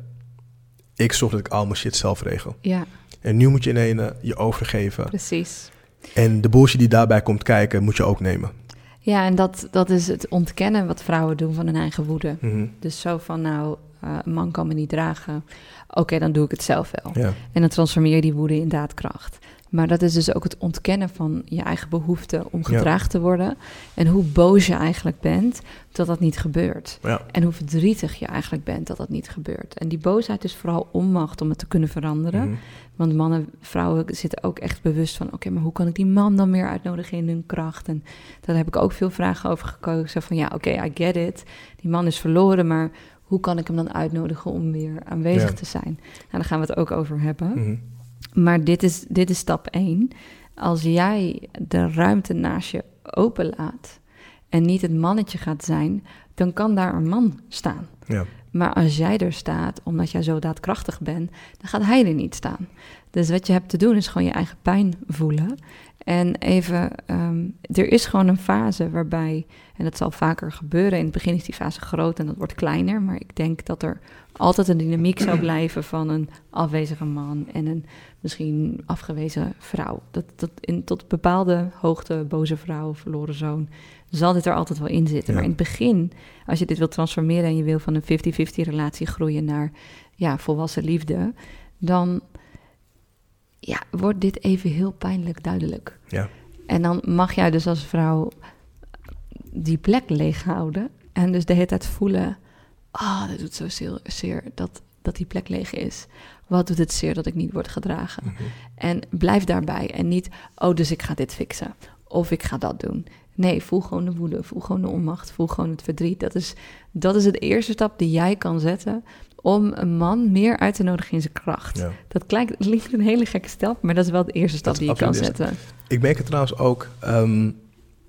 ik zorg dat ik al mijn shit zelf regel. ja, En nu moet je in ene je overgeven. precies. En de bullshit die daarbij komt kijken, moet je ook nemen. Ja, en dat, dat is het ontkennen wat vrouwen doen van hun eigen woede. Mhm. Dus zo van, nou, eh, een man kan me niet dragen. Oké, dan doe ik het zelf wel. Ja, En dan transformeer je die woede in daadkracht. Maar dat is dus ook het ontkennen van je eigen behoefte om gedragen te worden. En hoe boos je eigenlijk bent dat dat niet gebeurt. ja, En hoe verdrietig je eigenlijk bent dat dat niet gebeurt. En die boosheid is vooral onmacht om het te kunnen veranderen. Mhm. Want mannen, vrouwen zitten ook echt bewust van... oké, maar hoe kan ik die man dan meer uitnodigen in hun kracht? En daar heb ik ook veel vragen over gekozen. Van ja, oké, I get it. Die man is verloren, maar hoe kan ik hem dan uitnodigen... om weer aanwezig Ja. te zijn? Nou, daar gaan we het ook over hebben. Mhm. Maar dit is, dit is stap 1. Als jij de ruimte naast je openlaat... en niet het mannetje gaat zijn... dan kan daar een man staan. ja, Maar als jij er staat, omdat jij zo daadkrachtig bent, dan gaat hij er niet staan. Dus wat je hebt te doen is gewoon je eigen pijn voelen. En even, ehm, er is gewoon een fase waarbij, en dat zal vaker gebeuren, in het begin is die fase groot en dat wordt kleiner. Maar ik denk dat er altijd een dynamiek zou blijven van een afwezige man en een misschien afgewezen vrouw. Dat, dat in, tot bepaalde hoogte, boze vrouw, verloren zoon, zal dit er altijd wel in zitten. Ja. Maar in het begin, als je dit wil transformeren en je wil van een 50-50 relatie groeien naar ja, volwassen liefde, dan ja, wordt dit even heel pijnlijk duidelijk. ja, En dan mag jij dus als vrouw die plek leeghouden en dus de hele tijd voelen, ah, dit doet zo zeer, zeer dat, dat die plek leeg is. Wat doet het zeer dat ik niet word gedragen? Mhm. En blijf daarbij. En niet, oh, dus ik ga dit fixen. Of ik ga dat doen. Nee, voel gewoon de woede. Voel gewoon de onmacht. Voel gewoon het verdriet. Dat is, dat is het eerste stap die jij kan zetten om een man meer uit te nodigen in zijn kracht. ja. Dat klinkt, klinkt een hele gekke stap, maar dat is wel de eerste stap die je kan zetten. Ik merk het trouwens ook ehm,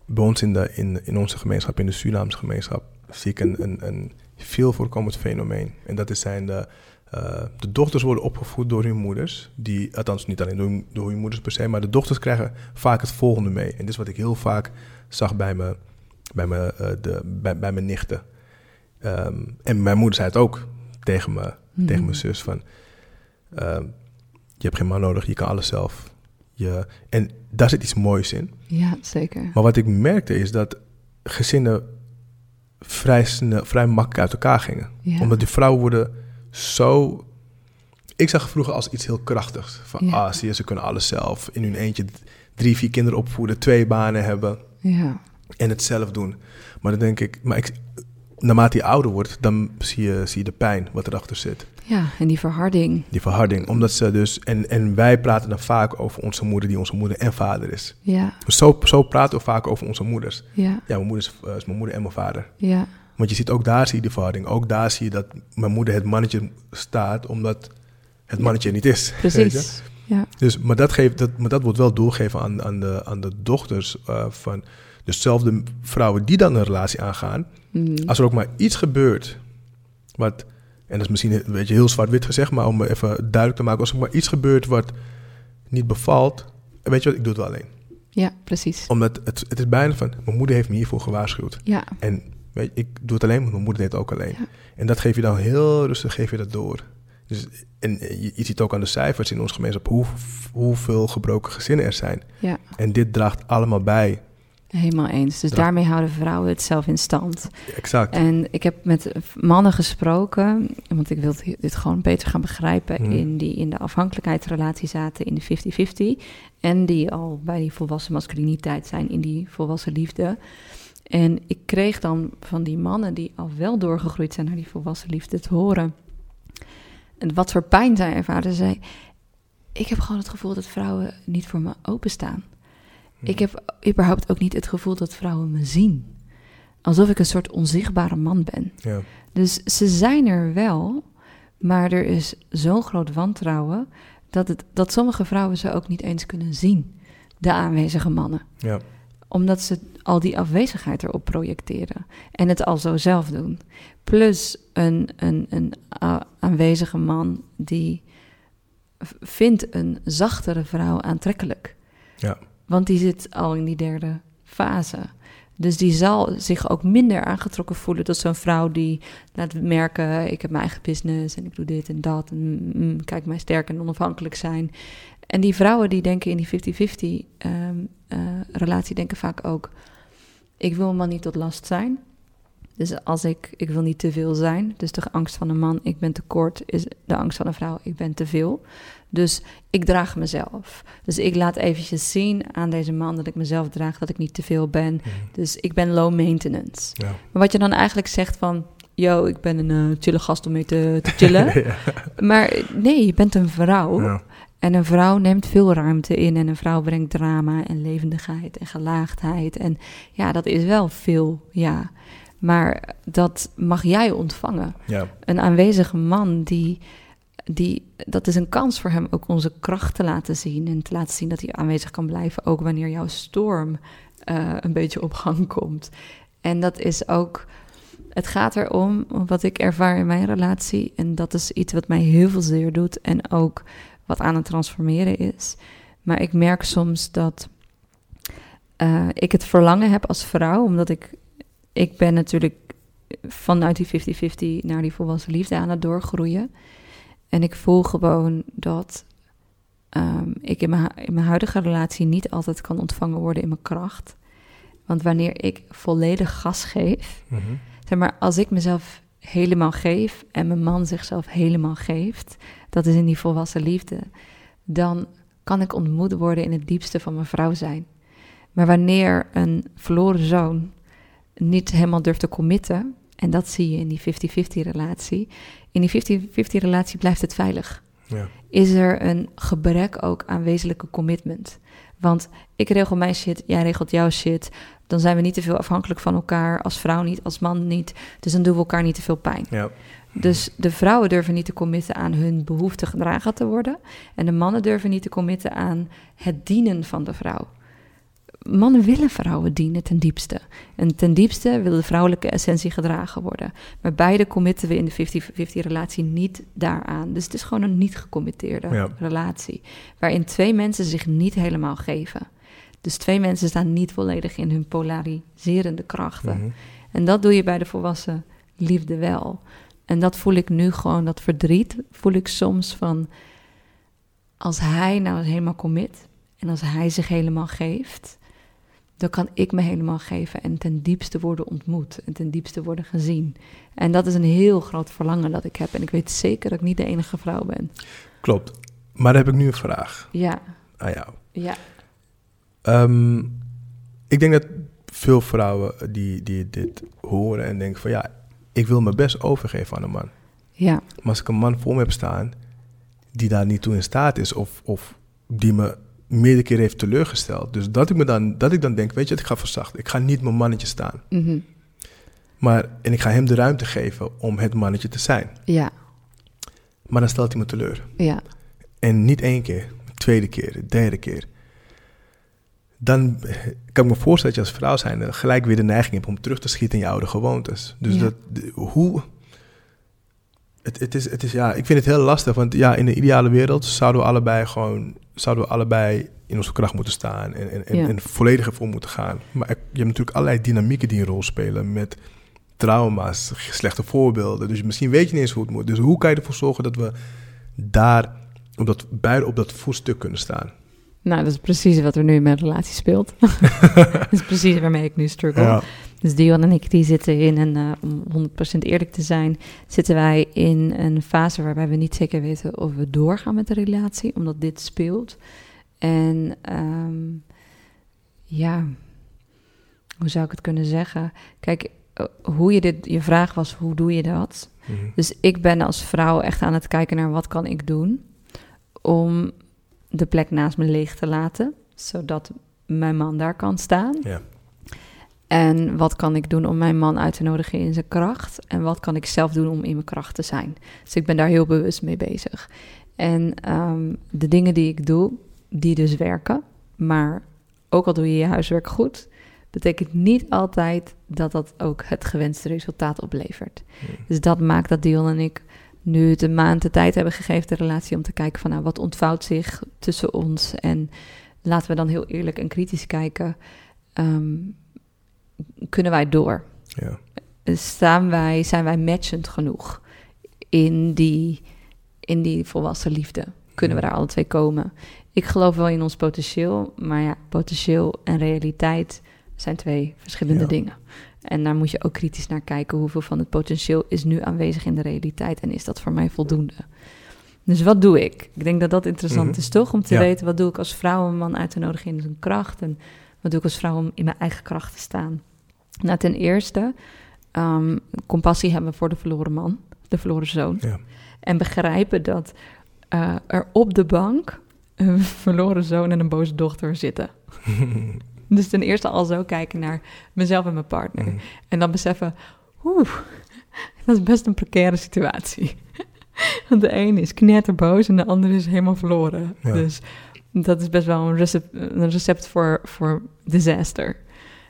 bij ons in, de, in, in onze gemeenschap, in de Surinaamse gemeenschap, zie ik een, een, een veel voorkomend fenomeen. En dat is zijn de, eh, de dochters worden opgevoed door hun moeders. Die, althans niet alleen door, hun- door hun moeders per se, maar de dochters krijgen vaak het volgende mee. En dit is wat ik heel vaak zag bij, me, bij, mijn, uh, de, bij, bij mijn nichten. Ehm, en mijn moeder zei het ook tegen, me, Mhm. tegen mijn zus van... ehm, je hebt geen man nodig, je kan alles zelf. Je, en daar zit iets moois in. Ja, zeker. Maar wat ik merkte is dat gezinnen vrij, vrij makkelijk uit elkaar gingen. Ja. Omdat die vrouwen worden zo... Ik zag vroeger als iets heel krachtigs. Van, Ja. ah, zie je, ze kunnen alles zelf. In hun eentje drie, vier kinderen opvoeden, twee banen hebben Ja, en het zelf doen. Maar dan denk ik, maar ik, naarmate je ouder wordt, dan zie je, zie je de pijn wat erachter zit. ja, en die verharding. Die verharding. Omdat ze dus, en, en wij praten dan vaak over onze moeder, die onze moeder en vader is. Ja, Zo, zo praten we vaak over onze moeders. ja, Ja, mijn moeder is, eh, is mijn moeder en mijn vader. ja, Want je ziet ook daar zie je die verhouding. Ook daar zie je dat mijn moeder het mannetje staat, omdat het mannetje niet is. precies. Ja, Dus, maar, dat geeft, dat, maar dat wordt wel doorgegeven aan, aan, de, aan de dochters uh, van dezelfde vrouwen die dan een relatie aangaan. Mm, Als er ook maar iets gebeurt, wat, en dat is misschien een beetje heel zwart-wit gezegd, maar om even duidelijk te maken, als er maar iets gebeurt wat niet bevalt, weet je wat, ik doe het wel alleen. ja, precies. Omdat het, het is bijna van, mijn moeder heeft me hiervoor gewaarschuwd. Ja, En weet je, ik doe het alleen, mijn moeder deed het ook alleen. Ja. En dat geef je dan heel rustig, geef je dat door. Dus, en je, je ziet ook aan de cijfers in onze gemeenschap hoe, hoeveel gebroken gezinnen er zijn. ja, En dit draagt allemaal bij. Helemaal eens. Dus daarmee houden vrouwen het zelf in stand. Exact. En ik heb met mannen gesproken, want ik wil dit gewoon beter gaan begrijpen, Mhm. in die in de afhankelijkheidsrelatie zaten in de 50-50 en die al bij die volwassen masculiniteit zijn in die volwassen liefde. En ik kreeg dan van die mannen die al wel doorgegroeid zijn naar die volwassen liefde te horen en wat voor pijn zij ervaren. Zei, ik heb gewoon het gevoel dat vrouwen niet voor me openstaan. Ik heb überhaupt ook niet het gevoel dat vrouwen me zien. Alsof ik een soort onzichtbare man ben. Ja. Dus ze zijn er wel, maar er is zo'n groot wantrouwen dat, het, dat sommige vrouwen ze ook niet eens kunnen zien, de aanwezige mannen. Ja. Omdat ze al die afwezigheid erop projecteren en het al zo zelf doen. Plus een, een, een aanwezige man die vindt een zachtere vrouw aantrekkelijk. Ja. Want die zit al in die derde fase. Dus die zal zich ook minder aangetrokken voelen tot zo'n vrouw die laat merken: ik heb mijn eigen business en ik doe dit en dat. En mm, kijk mij sterk en onafhankelijk zijn. En die vrouwen die denken in die 50-50 ehm, eh, relatie, denken vaak ook: ik wil een man niet tot last zijn. Dus als ik, ik wil niet te veel zijn. Dus de angst van een man, ik ben te kort, is de angst van een vrouw, ik ben te veel. Dus ik draag mezelf. Dus ik laat eventjes zien aan deze man dat ik mezelf draag, dat ik niet te veel ben. Mhm. Dus ik ben low maintenance. Ja. Maar wat je dan eigenlijk zegt van, yo, ik ben een eh, chille gast om mee te, te chillen. ja. maar nee, je bent een vrouw. Ja. En een vrouw neemt veel ruimte in en een vrouw brengt drama en levendigheid en gelaagdheid. En ja, dat is wel veel, ja. Maar dat mag jij ontvangen. Ja. Een aanwezige man die, die, dat is een kans voor hem ook onze kracht te laten zien en te laten zien dat hij aanwezig kan blijven, ook wanneer jouw storm eh, een beetje op gang komt. En dat is ook, het gaat erom wat ik ervaar in mijn relatie en dat is iets wat mij heel veel zeer doet en ook wat aan het transformeren is. Maar ik merk soms dat eh, ik het verlangen heb als vrouw, omdat ik, ik ben natuurlijk vanuit die 50-50 naar die volwassen liefde aan het doorgroeien. En ik voel gewoon dat ehm, ik in mijn, in mijn huidige relatie niet altijd kan ontvangen worden in mijn kracht. Want wanneer ik volledig gas geef, Mhm. zeg maar, als ik mezelf helemaal geef en mijn man zichzelf helemaal geeft, dat is in die volwassen liefde, dan kan ik ontmoet worden in het diepste van mijn vrouw zijn. Maar wanneer een verloren zoon niet helemaal durft te committen, en dat zie je in die 50-50 relatie, in die 50-50 relatie blijft het veilig Ja. is er een gebrek ook aan wezenlijke commitment. Want ik regel mijn shit, jij regelt jouw shit. Dan zijn we niet te veel afhankelijk van elkaar, als vrouw niet, als man niet. Dus dan doen we elkaar niet te veel pijn. Ja. Dus de vrouwen durven niet te committen aan hun behoefte gedragen te worden. En de mannen durven niet te committen aan het dienen van de vrouw. Mannen willen vrouwen dienen ten diepste. En ten diepste wil de vrouwelijke essentie gedragen worden. Maar beide committen we in de 50-50 relatie niet daaraan. Dus het is gewoon een niet gecommitteerde Ja. relatie. Waarin twee mensen zich niet helemaal geven. Dus twee mensen staan niet volledig in hun polariserende krachten. Mhm. En dat doe je bij de volwassen liefde wel. En dat voel ik nu gewoon, dat verdriet voel ik soms van... als hij nou helemaal commit en als hij zich helemaal geeft... dan kan ik me helemaal geven en ten diepste worden ontmoet en ten diepste worden gezien. En dat is een heel groot verlangen dat ik heb. En ik weet zeker dat ik niet de enige vrouw ben. Klopt. Maar dan heb ik nu een vraag Ja, aan jou. ja, Ehm, ik denk dat veel vrouwen die, die dit horen en denken van ja, ik wil me best overgeven aan een man. ja, Maar als ik een man voor me heb staan die daar niet toe in staat is of, of die me meerdere keren heeft teleurgesteld. Dus dat ik, me dan, dat ik dan denk, weet je, ik ga verzachten. Ik ga niet mijn mannetje staan. mhm, Maar, en ik ga hem de ruimte geven om het mannetje te zijn. ja, Maar dan stelt hij me teleur. ja, En niet één keer, tweede keer, derde keer. Dan kan ik me voorstellen dat je als vrouw zijn gelijk weer de neiging hebt om terug te schieten in je oude gewoontes. Dus Ja. dat, hoe... Het, het, is, het is, ja, ik vind het heel lastig, want ja, in de ideale wereld zouden we allebei gewoon, zouden we allebei in onze kracht moeten staan en, en, en, Ja. en volledig ervoor moeten gaan. Maar er- je hebt natuurlijk allerlei dynamieken die een rol spelen met trauma's, slechte voorbeelden. Dus misschien weet je niet eens hoe het moet. Dus hoe kan je ervoor zorgen dat we daar op dat, beide op dat voetstuk kunnen staan? Nou, dat is precies wat er nu in mijn relatie speelt. dat is precies waarmee ik nu struggle. Dus Dion en ik die zitten in een, eh, om 100% eerlijk te zijn, zitten wij in een fase waarbij we niet zeker weten of we doorgaan met de relatie, omdat dit speelt. En ehm, ja, hoe zou ik het kunnen zeggen? Kijk, eh, hoe je dit, je vraag was, hoe doe je dat? Mhm. Dus ik ben als vrouw echt aan het kijken naar wat kan ik doen om de plek naast me leeg te laten, zodat mijn man daar kan staan. Ja. En wat kan ik doen om mijn man uit te nodigen in zijn kracht? En wat kan ik zelf doen om in mijn kracht te zijn? Dus ik ben daar heel bewust mee bezig. En ehm, de dingen die ik doe, die dus werken. Maar ook al doe je je huiswerk goed, betekent niet altijd dat dat ook het gewenste resultaat oplevert. Dus dat maakt dat Dion en ik nu een maand de tijd hebben gegeven, de relatie, om te kijken van nou, wat ontvouwt zich tussen ons. En laten we dan heel eerlijk en kritisch kijken. ehm, kunnen wij door? Ja. Staan wij, zijn wij matchend genoeg in die, in die volwassen liefde? Kunnen we daar alle twee komen? Ik geloof wel in ons potentieel, maar ja, potentieel en realiteit zijn twee verschillende Ja. dingen. En daar moet je ook kritisch naar kijken. Hoeveel van het potentieel is nu aanwezig in de realiteit en is dat voor mij voldoende? Dus wat doe ik? Ik denk dat dat interessant Mhm. is, toch? Om te Ja. weten wat doe ik als vrouw een man uit te nodigen in zijn kracht en wat doe ik als vrouw om in mijn eigen kracht te staan? Nou, ten eerste, ehm, compassie hebben voor de verloren man, de verloren zoon. Ja. En begrijpen dat eh, er op de bank een verloren zoon en een boze dochter zitten. Dus ten eerste al zo kijken naar mezelf en mijn partner. Mhm. En dan beseffen, oeh, dat is best een precaire situatie. Want de een is knetterboos en de ander is helemaal verloren. Ja. Dus dat is best wel een recept, een recept voor, voor disaster.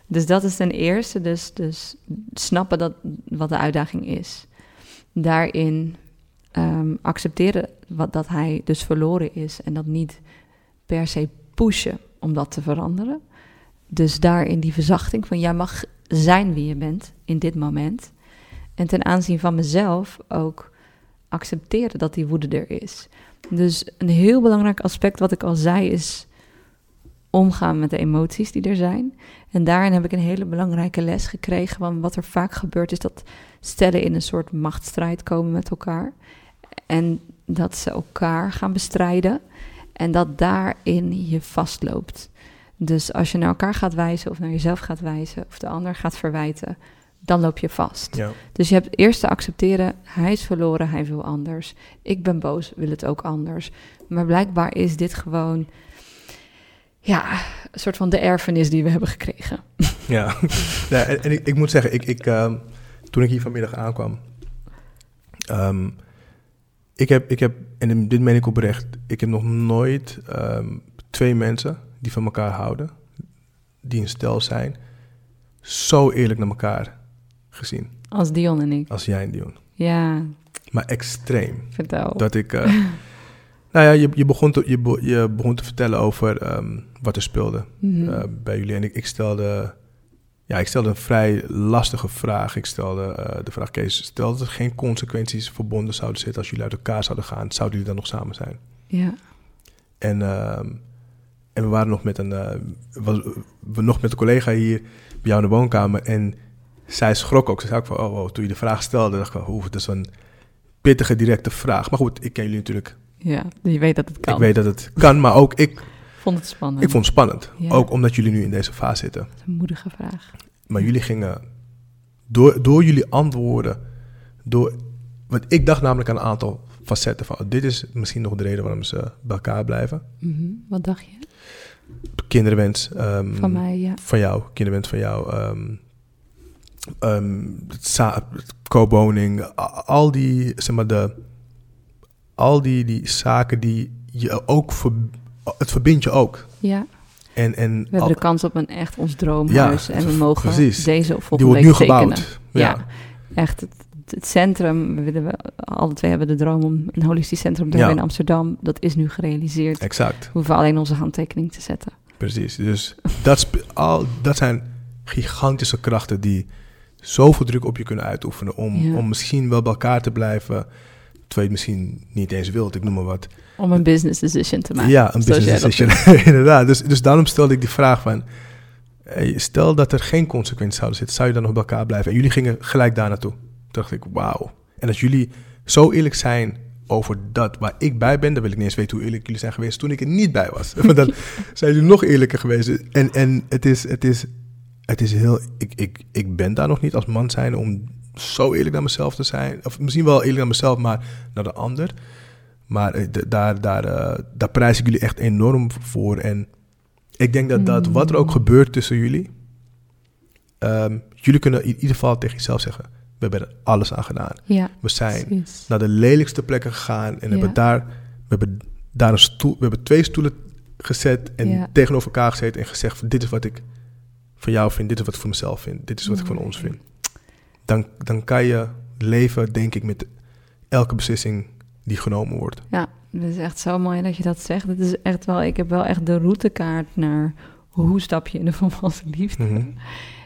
Dus dat is ten eerste, dus, dus snappen dat, wat de uitdaging is. Daarin ehm, accepteren wat, dat hij dus verloren is en dat niet per se pushen om dat te veranderen. Dus daarin die verzachting van jij mag zijn wie je bent in dit moment. En ten aanzien van mezelf ook accepteren dat die woede er is. Dus een heel belangrijk aspect wat ik al zei is omgaan met de emoties die er zijn. En daarin heb ik een hele belangrijke les gekregen. Want wat er vaak gebeurt is dat stellen in een soort machtsstrijd komen met elkaar. En dat ze elkaar gaan bestrijden. En dat daarin je vastloopt. Dus als je naar elkaar gaat wijzen of naar jezelf gaat wijzen of de ander gaat verwijten, dan loop je vast. Ja. Dus je hebt eerst te accepteren, hij is verloren, hij wil anders. Ik ben boos, wil het ook anders. Maar blijkbaar is dit gewoon, ja, een soort van de erfenis die we hebben gekregen. Ja, ja en, en ik, ik moet zeggen, ik, ik, ehm, toen ik hier vanmiddag aankwam, ehm, ik heb, ik heb, en dit meen ik oprecht, ik heb nog nooit ehm, twee mensen die van elkaar houden, die een stel zijn, zo eerlijk naar elkaar gezien Als Dion en ik. als jij en Dion. Ja, Maar extreem. vertel. Dat ik, eh, Nou ja, je, je, begon, te, je, be- je begon te vertellen over ehm, wat er speelde Mhm. eh, bij jullie. En ik, ik, stelde, ja, ik stelde een vrij lastige vraag. Ik stelde eh, de vraag, Kees, stel dat er geen consequenties verbonden zouden zitten als jullie uit elkaar zouden gaan, zouden jullie dan nog samen zijn? ja. En, ehm, en we waren nog met een, was, we nog met een collega hier bij jou in de woonkamer. En zij schrok ook. Ze zei ook van, oh, toen je de vraag stelde, dacht ik van, oeh, dat is een pittige, directe vraag. Maar goed, ik ken jullie natuurlijk. ja, je weet dat het kan. Ik weet dat het kan, maar ook ik, vond het spannend. ik vond het spannend. Ja. Ook omdat jullie nu in deze fase zitten. Dat is een moedige vraag. Maar jullie gingen, door, door jullie antwoorden, door, want ik dacht namelijk aan een aantal facetten van, oh, dit is misschien nog de reden waarom ze bij elkaar blijven. Mhm. Wat dacht je? Kinderwens. ehm, Van mij, ja. van jou, kinderwens van jou, ehm ehm, a- al die, zeg maar, de, al die, die zaken die je ook, ver, het verbindt je ook. Ja, En, en we hebben de kans op een echt ons droomhuis. Ja, en we mogen precies. deze of die volgende wordt week nu tekenen. gebouwd. Ja. Ja. Echt, het, het centrum, we willen, we, alle twee hebben de droom om een holistisch centrum te Ja. hebben in Amsterdam. Dat is nu gerealiseerd. exact, We hoeven alleen onze handtekening te zetten. precies. Dus dat, al, dat zijn gigantische krachten die zoveel druk op je kunnen uitoefenen om, Ja. om misschien wel bij elkaar te blijven, terwijl je het misschien niet eens wilt, ik noem maar wat. Om een business decision te maken. Ja, een business decision. Inderdaad. Dus, dus daarom stelde ik die vraag van... hey, stel dat er geen consequenties zouden zitten, zou je dan nog bij elkaar blijven? En jullie gingen gelijk daar naartoe. Toen dacht ik, wauw. En als jullie zo eerlijk zijn over dat waar ik bij ben... dan wil ik niet eens weten hoe eerlijk jullie zijn geweest toen ik er niet bij was. Want dan zijn jullie nog eerlijker geweest. En, en het, is, het, is, het is heel... Ik, ik, ik ben daar nog niet als man zijn om zo eerlijk naar mezelf te zijn. Of misschien wel eerlijk naar mezelf, maar naar de ander... Maar eh, daar, daar, eh, daar prijs ik jullie echt enorm voor. En ik denk dat, dat wat er ook gebeurt tussen jullie, ehm, jullie kunnen in ieder geval tegen jezelf zeggen: We hebben er alles aan gedaan. Ja, We zijn precies. naar de lelijkste plekken gegaan en Ja. hebben daar, we hebben daar een stoel, we hebben twee stoelen gezet en Ja. tegenover elkaar gezeten en gezegd: Dit is wat ik van jou vind, dit is wat ik voor mezelf vind, dit is wat ik van ons vind. Dan, dan kan je leven, denk ik, met elke beslissing die genomen wordt. Ja, het is echt zo mooi dat je dat zegt. Het is echt wel, ik heb wel echt de routekaart naar hoe stap je in de volwassen liefde. Mhm.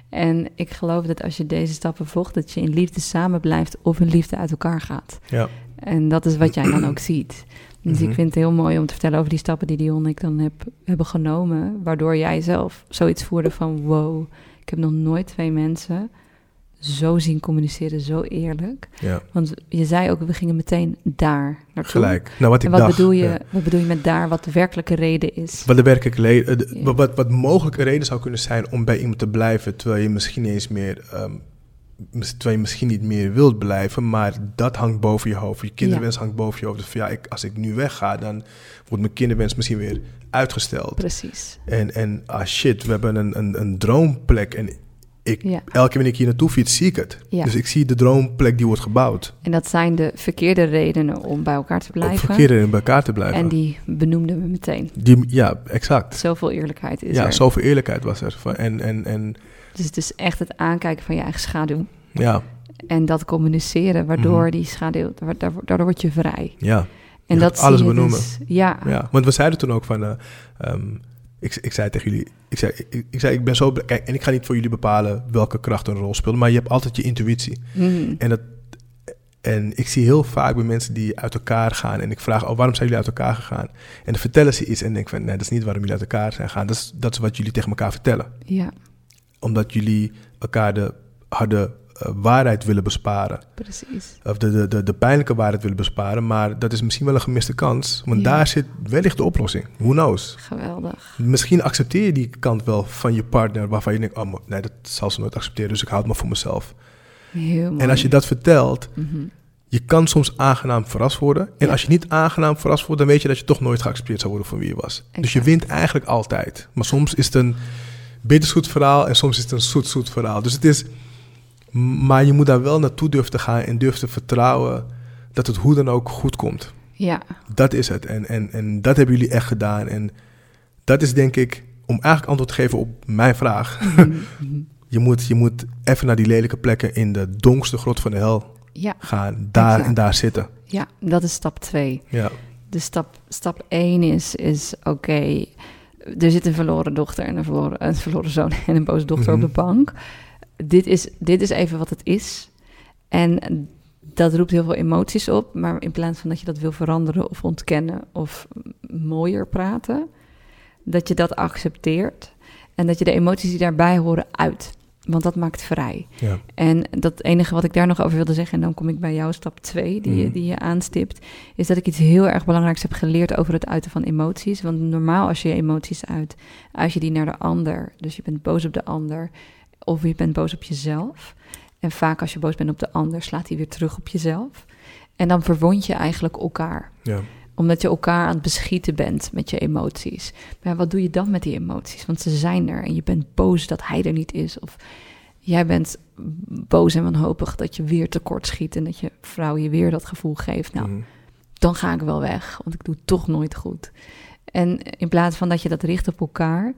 En ik geloof dat als je deze stappen volgt, dat je in liefde samen blijft of in liefde uit elkaar gaat. Ja. En dat is wat jij dan ook ziet. Dus Mhm. ik vind het heel mooi om te vertellen over die stappen die Dion en ik dan heb, hebben genomen. Waardoor jij zelf zoiets voerde van wow, ik heb nog nooit twee mensen zo zien communiceren, zo eerlijk. Ja, Want je zei ook, we gingen meteen daar naartoe. gelijk. Nou, wat ik En wat dacht. bedoel, je, ja. wat bedoel je met daar, wat de werkelijke reden is? Wat de werkelijke le- eh, Ja. wat, wat, wat mogelijke reden zou kunnen zijn om bij iemand te blijven, terwijl je misschien eens meer, ehm, terwijl je misschien niet meer wilt blijven, maar dat hangt boven je hoofd. Je kinderwens hangt boven je hoofd. Dus van, ja, ik, als ik nu wegga, dan wordt mijn kinderwens misschien weer uitgesteld. Precies. En, en ah shit, we hebben een, een, een droomplek en ik, Ja. elke keer wanneer ik hier naartoe fiets, zie ik het. Ja. Dus ik zie de droomplek die wordt gebouwd. En dat zijn de verkeerde redenen om bij elkaar te blijven. verkeerde in bij elkaar te blijven. En die benoemden we meteen. die, ja, exact. Zoveel eerlijkheid is Ja, er. zoveel eerlijkheid was er. En, en, en Dus het is echt het aankijken van je eigen schaduw. ja, En dat communiceren, waardoor Mhm. die schaduw, daardoor daardoor word je vrij. ja. En Je dat alles benoemen. Dus, ja, Ja, want we zeiden toen ook van, eh, ehm, ik, ik zei tegen jullie, ik zei, ik, ik zei, ik ben zo kijk, en ik ga niet voor jullie bepalen welke kracht een rol speelt, maar je hebt altijd je intuïtie. Mhm. En, dat, en ik zie heel vaak bij mensen die uit elkaar gaan en ik vraag, oh, waarom zijn jullie uit elkaar gegaan? En dan vertellen ze iets en ik denk van, nee, dat is niet waarom jullie uit elkaar zijn gegaan, dat is, dat is wat jullie tegen elkaar vertellen. ja, Omdat jullie elkaar de harde eh, waarheid willen besparen. precies. Of de, de, de, de pijnlijke waarheid willen besparen. Maar dat is misschien wel een gemiste kans. Want Ja. daar zit wellicht de oplossing. Who knows? Geweldig. Misschien accepteer je die kant wel van je partner. Waarvan je denkt, oh nee, dat zal ze nooit accepteren. Dus ik houd het maar voor mezelf. Heel mooi. En als je dat vertelt, Mhm. je kan soms aangenaam verrast worden. En Ja. als je niet aangenaam verrast wordt, dan weet je dat je toch nooit geaccepteerd zou worden voor wie je was. Dus je wint eigenlijk altijd. Maar soms is het een bitterzoet verhaal en soms is het een zoet-zoet verhaal. Dus het is... Maar je moet daar wel naartoe durven te gaan en durven te vertrouwen dat het hoe dan ook goed komt. Ja, Dat is het. En, en, en dat hebben jullie echt gedaan. En dat is denk ik, om eigenlijk antwoord te geven op mijn vraag. Mhm. Mhm. Je moet, je moet even naar die lelijke plekken in de donkste grot van de hel ja, gaan. Daar Exact. en daar zitten. ja, dat is stap twee. Ja, Dus stap, stap 1 is, is oké, er zit een verloren dochter en een verloren, een verloren zoon en een boze dochter op Mhm. de bank. Dit is, dit is even wat het is. En dat roept heel veel emoties op, maar in plaats van dat je dat wil veranderen of ontkennen of mooier praten, dat je dat accepteert en dat je de emoties die daarbij horen uit. Want dat maakt vrij. Ja. En dat enige wat ik daar nog over wilde zeggen, en dan kom ik bij jou stap 2, die, je, Mhm. die je aanstipt, is dat ik iets heel erg belangrijks heb geleerd over het uiten van emoties. Want normaal als je je emoties uit, uit je die naar de ander. Dus je bent boos op de ander of je bent boos op jezelf. En vaak als je boos bent op de ander, slaat hij weer terug op jezelf. En dan verwond je eigenlijk elkaar Ja. Omdat je elkaar aan het beschieten bent met je emoties. Maar wat doe je dan met die emoties? Want ze zijn er en je bent boos dat hij er niet is. Of jij bent boos en wanhopig dat je weer tekort schiet... en dat je vrouw je weer dat gevoel geeft. Nou, Mhm. dan ga ik wel weg, want ik doe toch nooit goed. En in plaats van dat je dat richt op elkaar...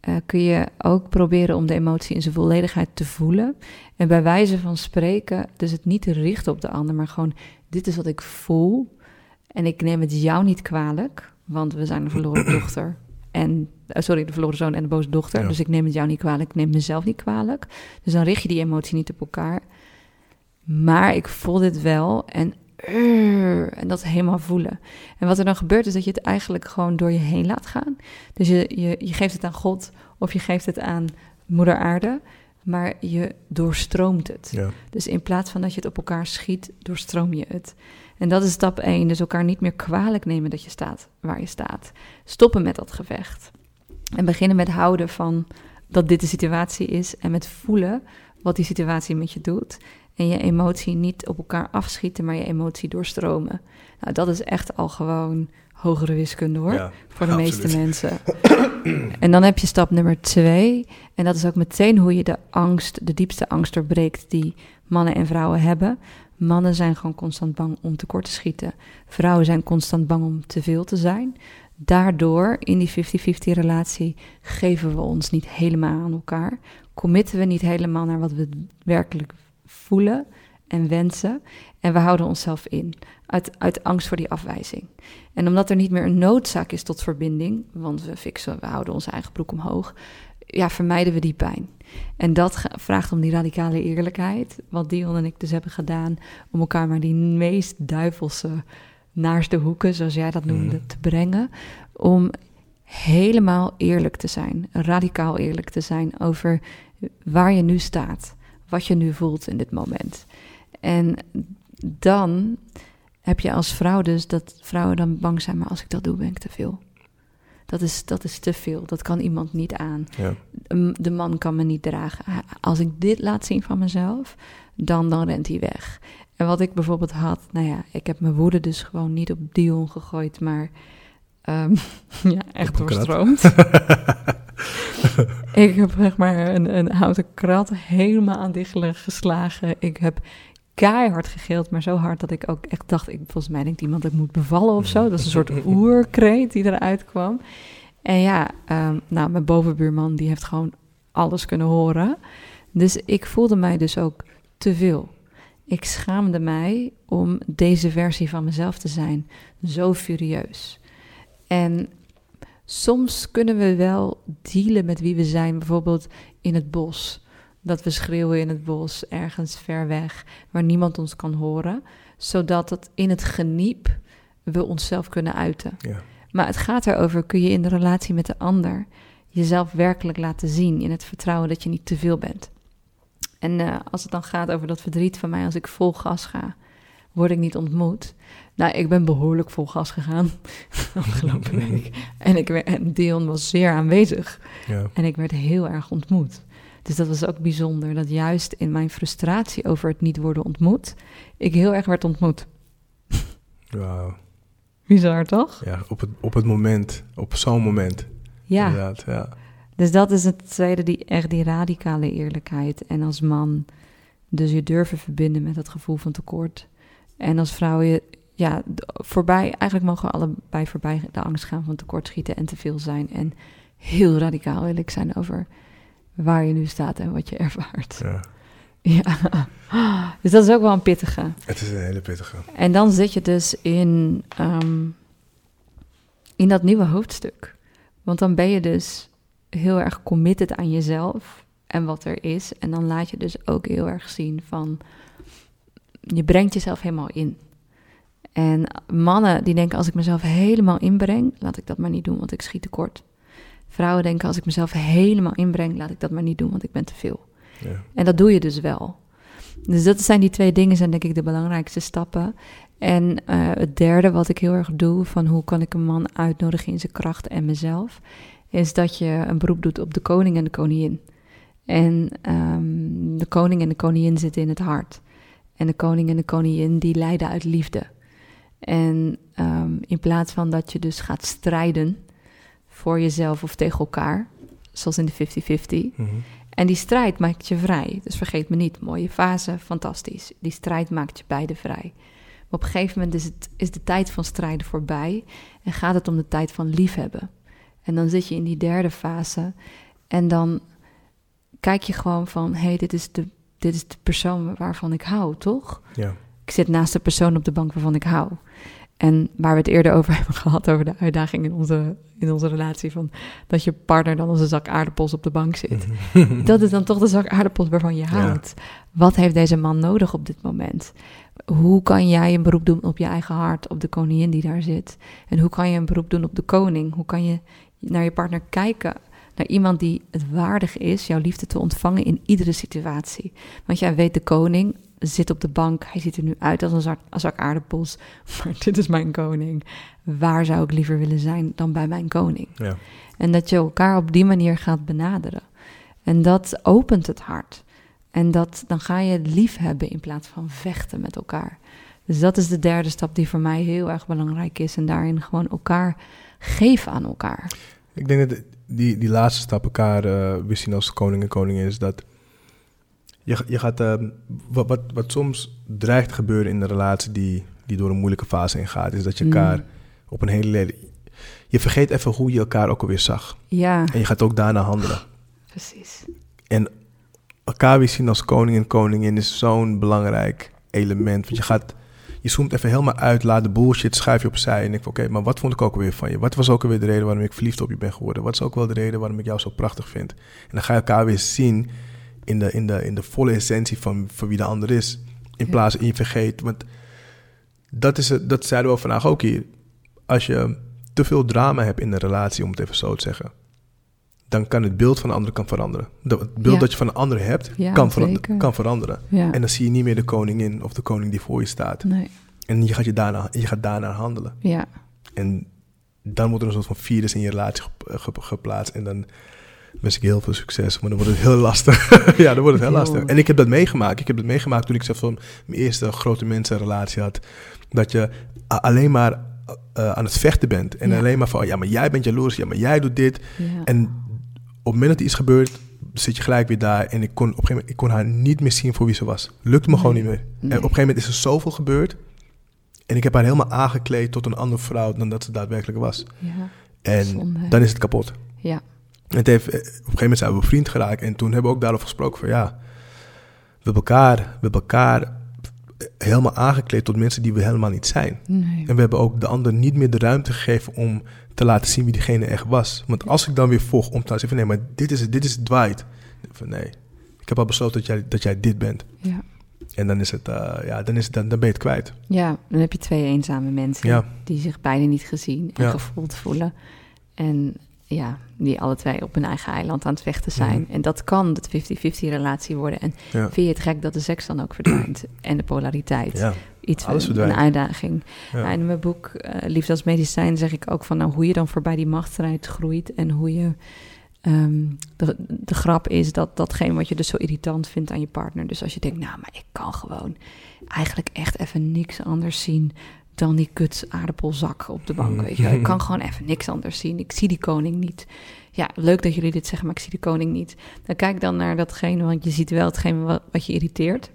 eh, kun je ook proberen om de emotie in zijn volledigheid te voelen. En bij wijze van spreken, dus het niet te richten op de ander... maar gewoon, dit is wat ik voel... En ik neem het jou niet kwalijk, want we zijn de verloren dochter. En, eh, sorry, de verloren zoon en de boze dochter. Ja. Dus ik neem het jou niet kwalijk, ik neem mezelf niet kwalijk. Dus dan richt je die emotie niet op elkaar. Maar ik voel dit wel en, uh, en dat helemaal voelen. En wat er dan gebeurt is dat je het eigenlijk gewoon door je heen laat gaan. Dus je, je, je geeft het aan God of je geeft het aan moeder aarde. Maar je doorstroomt het. Ja. Dus in plaats van dat je het op elkaar schiet, doorstroom je het. En dat is stap 1. Dus elkaar niet meer kwalijk nemen dat je staat waar je staat. Stoppen met dat gevecht. En beginnen met houden van dat dit de situatie is. En met voelen wat die situatie met je doet. En je emotie niet op elkaar afschieten, maar je emotie doorstromen. Nou, dat is echt al gewoon hogere wiskunde hoor Ja, voor de absoluut. meeste mensen. en dan heb je stap nummer twee. En dat is ook meteen hoe je de angst, de diepste angst doorbreekt die mannen en vrouwen hebben. Mannen zijn gewoon constant bang om tekort te schieten. Vrouwen zijn constant bang om te veel te zijn. Daardoor, in die 50-50 relatie, geven we ons niet helemaal aan elkaar. Committen we niet helemaal naar wat we werkelijk voelen en wensen. En we houden onszelf in, uit, uit angst voor die afwijzing. En omdat er niet meer een noodzaak is tot verbinding, want we fixen, we houden onze eigen broek omhoog, ja, vermijden we die pijn. En dat vraagt om die radicale eerlijkheid, wat Dion en ik dus hebben gedaan, om elkaar maar die meest duivelse, naarste hoeken, zoals jij dat noemde, Mhm. te brengen. Om helemaal eerlijk te zijn, radicaal eerlijk te zijn over waar je nu staat, wat je nu voelt in dit moment. En dan heb je als vrouw dus dat vrouwen dan bang zijn, maar als ik dat doe, ben ik te veel. Dat is, dat is te veel. Dat kan iemand niet aan. Ja. Een- De man kan me niet dragen. Als ik dit laat zien van mezelf, dan, dan rent hij weg. En wat ik bijvoorbeeld had, nou ja, ik heb mijn woede dus gewoon niet op Dion gegooid, maar ehm, ja, echt doorstroomd. ik heb zeg maar een, een houten krat helemaal aan diggelen geslagen. Ik heb keihard gegild, maar zo hard dat ik ook echt dacht, ik, volgens mij denkt iemand dat ik moet bevallen of zo. Dat is een soort oerkreet die eruit kwam. En ja, ehm, nou, mijn bovenbuurman die heeft gewoon alles kunnen horen. Dus ik voelde mij dus ook te veel. Ik schaamde mij om deze versie van mezelf te zijn. Zo furieus. En soms kunnen we wel dealen met wie we zijn, bijvoorbeeld in het bos. Dat we schreeuwen in het bos, ergens ver weg, waar niemand ons kan horen, zodat het in het geniep we onszelf kunnen uiten. Ja. Maar het gaat erover, kun je in de relatie met de ander jezelf werkelijk laten zien in het vertrouwen dat je niet te veel bent. En eh, als het dan gaat over dat verdriet van mij, als ik vol gas ga, word ik niet ontmoet. Nou, ik ben behoorlijk vol gas gegaan afgelopen week. En, ik, werd- en Dion was zeer aanwezig. Ja. En ik werd heel erg ontmoet. Dus dat was ook bijzonder, dat juist in mijn frustratie over het niet worden ontmoet, ik heel erg werd ontmoet. Wauw. Bizar, toch? Ja, op het, op het moment, op zo'n moment. Ja. Inderdaad, ja. Dus dat is het tweede, die, echt die radicale eerlijkheid. En als man, dus je durven verbinden met dat gevoel van tekort. En als vrouw je, ja, voorbij, eigenlijk mogen we allebei voorbij de angst gaan van tekortschieten en te veel zijn. En heel radicaal eerlijk zijn over waar je nu staat en wat je ervaart. ja. Ja, dus dat is ook wel een pittige. Het is een hele pittige. En dan zit je dus in, ehm, in dat nieuwe hoofdstuk. Want dan ben je dus heel erg committed aan jezelf en wat er is. En dan laat je dus ook heel erg zien van, je brengt jezelf helemaal in. En mannen die denken, als ik mezelf helemaal inbreng, laat ik dat maar niet doen, want ik schiet tekort. Vrouwen denken, als ik mezelf helemaal inbreng, laat ik dat maar niet doen, want ik ben te veel. Ja. En dat doe je dus wel. Dus dat zijn die twee dingen, zijn denk ik de belangrijkste stappen. En uh, het derde wat ik heel erg doe, van hoe kan ik een man uitnodigen in zijn kracht en mezelf, is dat je een beroep doet op de koning en de koningin. En um, de koning en de koningin zitten in het hart. En de koning en de koningin die leiden uit liefde. En um, in plaats van dat je dus gaat strijden voor jezelf of tegen elkaar, zoals in de 50-50. Mm En die strijd maakt je vrij. Dus vergeet me niet, mooie fase, fantastisch. Die strijd maakt je beide vrij. Maar op een gegeven moment is, het, is de tijd van strijden voorbij en gaat het om de tijd van liefhebben. En dan zit je in die derde fase en dan kijk je gewoon van, hé, hey, dit, is de, dit is de persoon waarvan ik hou, toch? Ja. Ik zit naast de persoon op de bank waarvan ik hou. En waar we het eerder over hebben gehad, over de uitdaging in onze, in onze relatie, van dat je partner dan als een zak aardappels op de bank zit. dat is dan toch de zak aardappels waarvan je houdt. Wat heeft deze man nodig op dit moment? Hoe kan jij een beroep doen op je eigen hart, op de koningin die daar zit? En hoe kan je een beroep doen op de koning? Hoe kan je naar je partner kijken naar iemand die het waardig is jouw liefde te ontvangen in iedere situatie. Want jij weet, de koning zit op de bank, hij ziet er nu uit als een zak, als zak aardappels, maar dit is mijn koning. Waar zou ik liever willen zijn dan bij mijn koning? Ja. En dat je elkaar op die manier gaat benaderen. En dat opent het hart. En dat, dan ga je lief hebben in plaats van vechten met elkaar. Dus dat is de derde stap die voor mij heel erg belangrijk is. En daarin gewoon elkaar geven aan elkaar. Ik denk dat die, die laatste stap elkaar uh, weer zien als koning en koningin is dat je, je gaat, uh, wat, wat, wat soms dreigt gebeuren in een relatie die, die door een moeilijke fase heen gaat, is dat je elkaar mm. op een hele. Je vergeet even hoe je elkaar ook alweer zag. Ja. En je gaat ook daarna handelen. Precies. En elkaar weer zien als koning en koningin is zo'n belangrijk element. Want je gaat je zoomt even helemaal uit, laat de bullshit, schuif je opzij. En ik oké, maar wat vond ik ook alweer van je? Wat was ook alweer de reden waarom ik verliefd op je ben geworden? Wat is ook wel de reden waarom ik jou zo prachtig vind? En dan ga je elkaar weer zien in de, in de, in de volle essentie van, van wie de ander is. In plaats van je vergeet. Want dat, is het, dat zeiden we vandaag ook hier. Als je te veel drama hebt in een relatie, om het even zo te zeggen dan kan het beeld van de andere kan veranderen. het beeld dat je van de andere hebt, kan, kan, veranderen. En dan zie je niet meer de koningin of de koning die voor je staat. Nee. En je gaat, je, daarna, je gaat daarnaar handelen. Ja. En dan wordt er een soort van virus in je relatie geplaatst. En dan wens ik heel veel succes. Maar dan wordt het heel lastig. ja, dan wordt het heel lastig. En ik heb dat meegemaakt. Ik heb dat meegemaakt toen ik zelf van mijn eerste grote mensenrelatie had. Dat je alleen maar uh, aan het vechten bent. En alleen maar van, ja, maar jij bent jaloers. Ja, maar jij doet dit. En het moment dat iets gebeurt, zit je gelijk weer daar. En ik kon op een gegeven moment ik kon haar niet meer zien voor wie ze was. Lukte me gewoon niet meer. En op een gegeven moment is er zoveel gebeurd. En ik heb haar helemaal aangekleed tot een andere vrouw dan dat ze daadwerkelijk was. Ja, en dan is het kapot. Ja. En het heeft, op een gegeven moment zijn we vriend geraakt. En toen hebben we ook daarover gesproken van ja, we hebben elkaar, we hebben elkaar helemaal aangekleed tot mensen die we helemaal niet zijn. Nee. En we hebben ook de ander niet meer de ruimte gegeven om te laten zien wie diegene echt was. Want als ik dan weer volg om te zeggen van nee, maar dit is, dit is Dwight. Van nee, ik heb al besloten dat jij, dat jij dit bent. Ja. En dan is het, uh, ja, dan, is het, dan, dan ben je het kwijt. Ja, dan heb je twee eenzame mensen ja. die zich beide niet gezien en gevoeld voelen. En ja, die alle twee op hun eigen eiland aan het vechten zijn. Mhm. En dat kan de 50-50 relatie worden. En vind je het gek dat de seks dan ook verdwijnt? en de polariteit. Ja, Iets alles een uitdaging. Ja. in mijn boek uh, Liefde als medicijn zeg ik ook van... nou, hoe je dan voorbij die machtsstrijd groeit... en hoe je... Ehm, de, de grap is dat datgene wat je dus zo irritant vindt aan je partner... dus als je denkt, nou, maar ik kan gewoon eigenlijk echt even niks anders zien dan die kut aardappelzak op de bank. Weet je. Ik kan gewoon even niks anders zien. Ik zie die koning niet. Ja, leuk dat jullie dit zeggen, maar ik zie de koning niet. Dan kijk dan naar datgene, want je ziet wel hetgeen wat, wat je irriteert.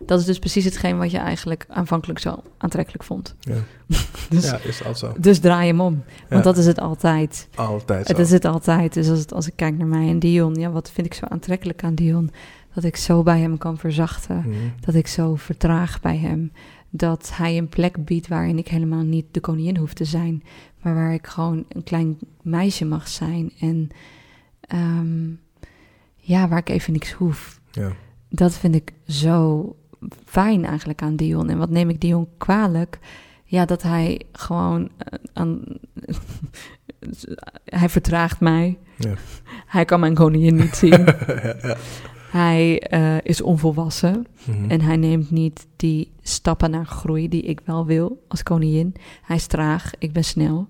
Dat is dus precies hetgeen wat je eigenlijk aanvankelijk zo aantrekkelijk vond. Ja, dus, ja is dat zo. Dus draai hem om. Want dat is het altijd. Altijd Het is het altijd. Dus als, het, als ik kijk naar mij en Dion, ja, wat vind ik zo aantrekkelijk aan Dion? Dat ik zo bij hem kan verzachten. Mhm. Dat ik zo vertraag bij hem. Dat hij een plek biedt waarin ik helemaal niet de koningin hoef te zijn. Maar waar ik gewoon een klein meisje mag zijn. En ehm, ja, waar ik even niks hoef. Ja. Dat vind ik zo fijn eigenlijk aan Dion. En wat neem ik Dion kwalijk? Ja, dat hij gewoon eh, aan. hij vertraagt mij. Ja. Hij kan mijn koningin niet zien. ja, ja. Hij eh, is onvolwassen. Mhm. En hij neemt niet die stappen naar groei die ik wel wil als koningin. Hij is traag, ik ben snel.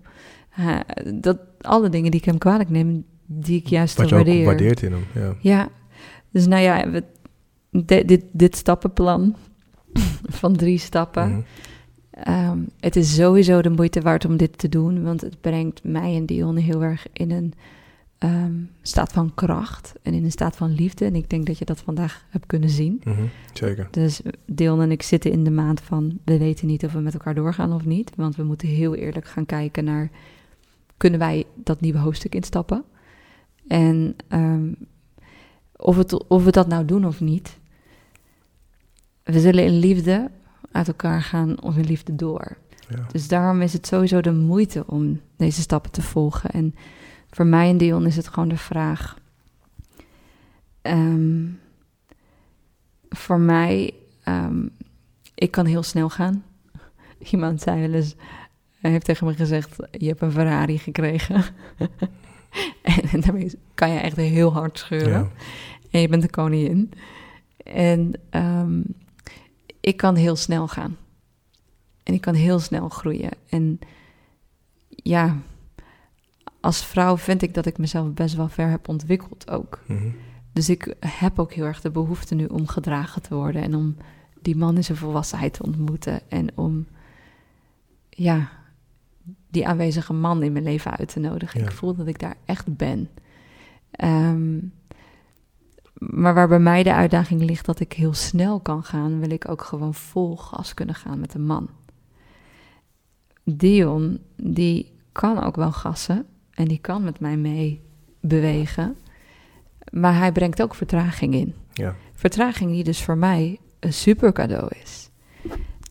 Hij- dat, alle dingen die ik hem kwalijk neem, die ik juist Wat waardeer. waardeert in hem. Ja. Ja, dus nou ja, we, de- dit, dit stappenplan van drie stappen. Mhm. Ehm, het is sowieso de moeite waard om dit te doen, want het brengt mij en Dion heel erg in een ehm, staat van kracht en in een staat van liefde. En ik denk dat je dat vandaag hebt kunnen zien. Mhm. Zeker. Dus Dion en ik zitten in de maand van we weten niet of we met elkaar doorgaan of niet, want we moeten heel eerlijk gaan kijken naar kunnen wij dat nieuwe hoofdstuk instappen en ehm, of, het, of we dat nou doen of niet. We zullen in liefde uit elkaar gaan of in liefde door. Ja. Dus daarom is het sowieso de moeite om deze stappen te volgen. En voor mij en Dion is het gewoon de vraag. ehm, voor mij, ehm, ik kan heel snel gaan. Iemand zei wel eens, hij heeft tegen me gezegd: Je hebt een Ferrari gekregen. en daarmee kan je echt heel hard scheuren. Ja. En je bent de koningin. En ehm, ik kan heel snel gaan. En ik kan heel snel groeien. En ja, als vrouw vind ik dat ik mezelf best wel ver heb ontwikkeld ook. Mhm. Dus ik heb ook heel erg de behoefte nu om gedragen te worden. En om die man in zijn volwassenheid te ontmoeten. En om, ja, die aanwezige man in mijn leven uit te nodigen. Ja. Ik voel dat ik daar echt ben. Ehm, maar waar bij mij de uitdaging ligt dat ik heel snel kan gaan, wil ik ook gewoon vol gas kunnen gaan met een man. Dion, die kan ook wel gassen en die kan met mij mee bewegen, maar hij brengt ook vertraging in. Ja. Vertraging die dus voor mij een super cadeau is.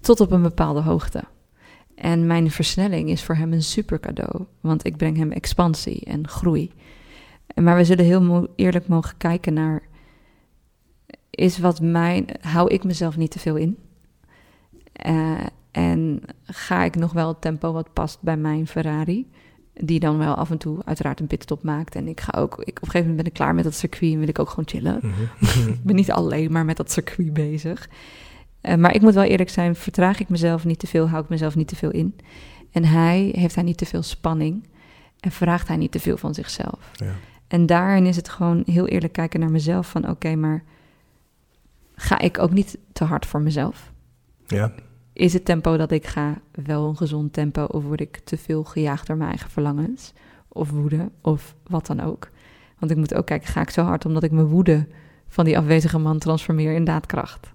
Tot op een bepaalde hoogte. En mijn versnelling is voor hem een super cadeau. Want ik breng hem expansie en groei. Maar we zullen heel mo- eerlijk mogen kijken naar... Is wat mijn... Hou ik mezelf niet te veel in? Eh, en ga ik nog wel het tempo wat past bij mijn Ferrari? Die dan wel af en toe uiteraard een pitstop maakt. En ik ga ook... Ik, op een gegeven moment ben ik klaar met dat circuit en wil ik ook gewoon chillen. Mhm. Ik ben niet alleen maar met dat circuit bezig. Eh, maar ik moet wel eerlijk zijn, vertraag ik mezelf niet te veel, hou ik mezelf niet te veel in. En hij heeft hij niet te veel spanning en vraagt hij niet te veel van zichzelf. Ja. En daarin is het gewoon heel eerlijk kijken naar mezelf van oké, maar ga ik ook niet te hard voor mezelf? ja. Is het tempo dat ik ga wel een gezond tempo of word ik te veel gejaagd door mijn eigen verlangens of woede of wat dan ook? Want ik moet ook kijken, ga ik zo hard omdat ik mijn woede van die afwezige man transformeer in daadkracht?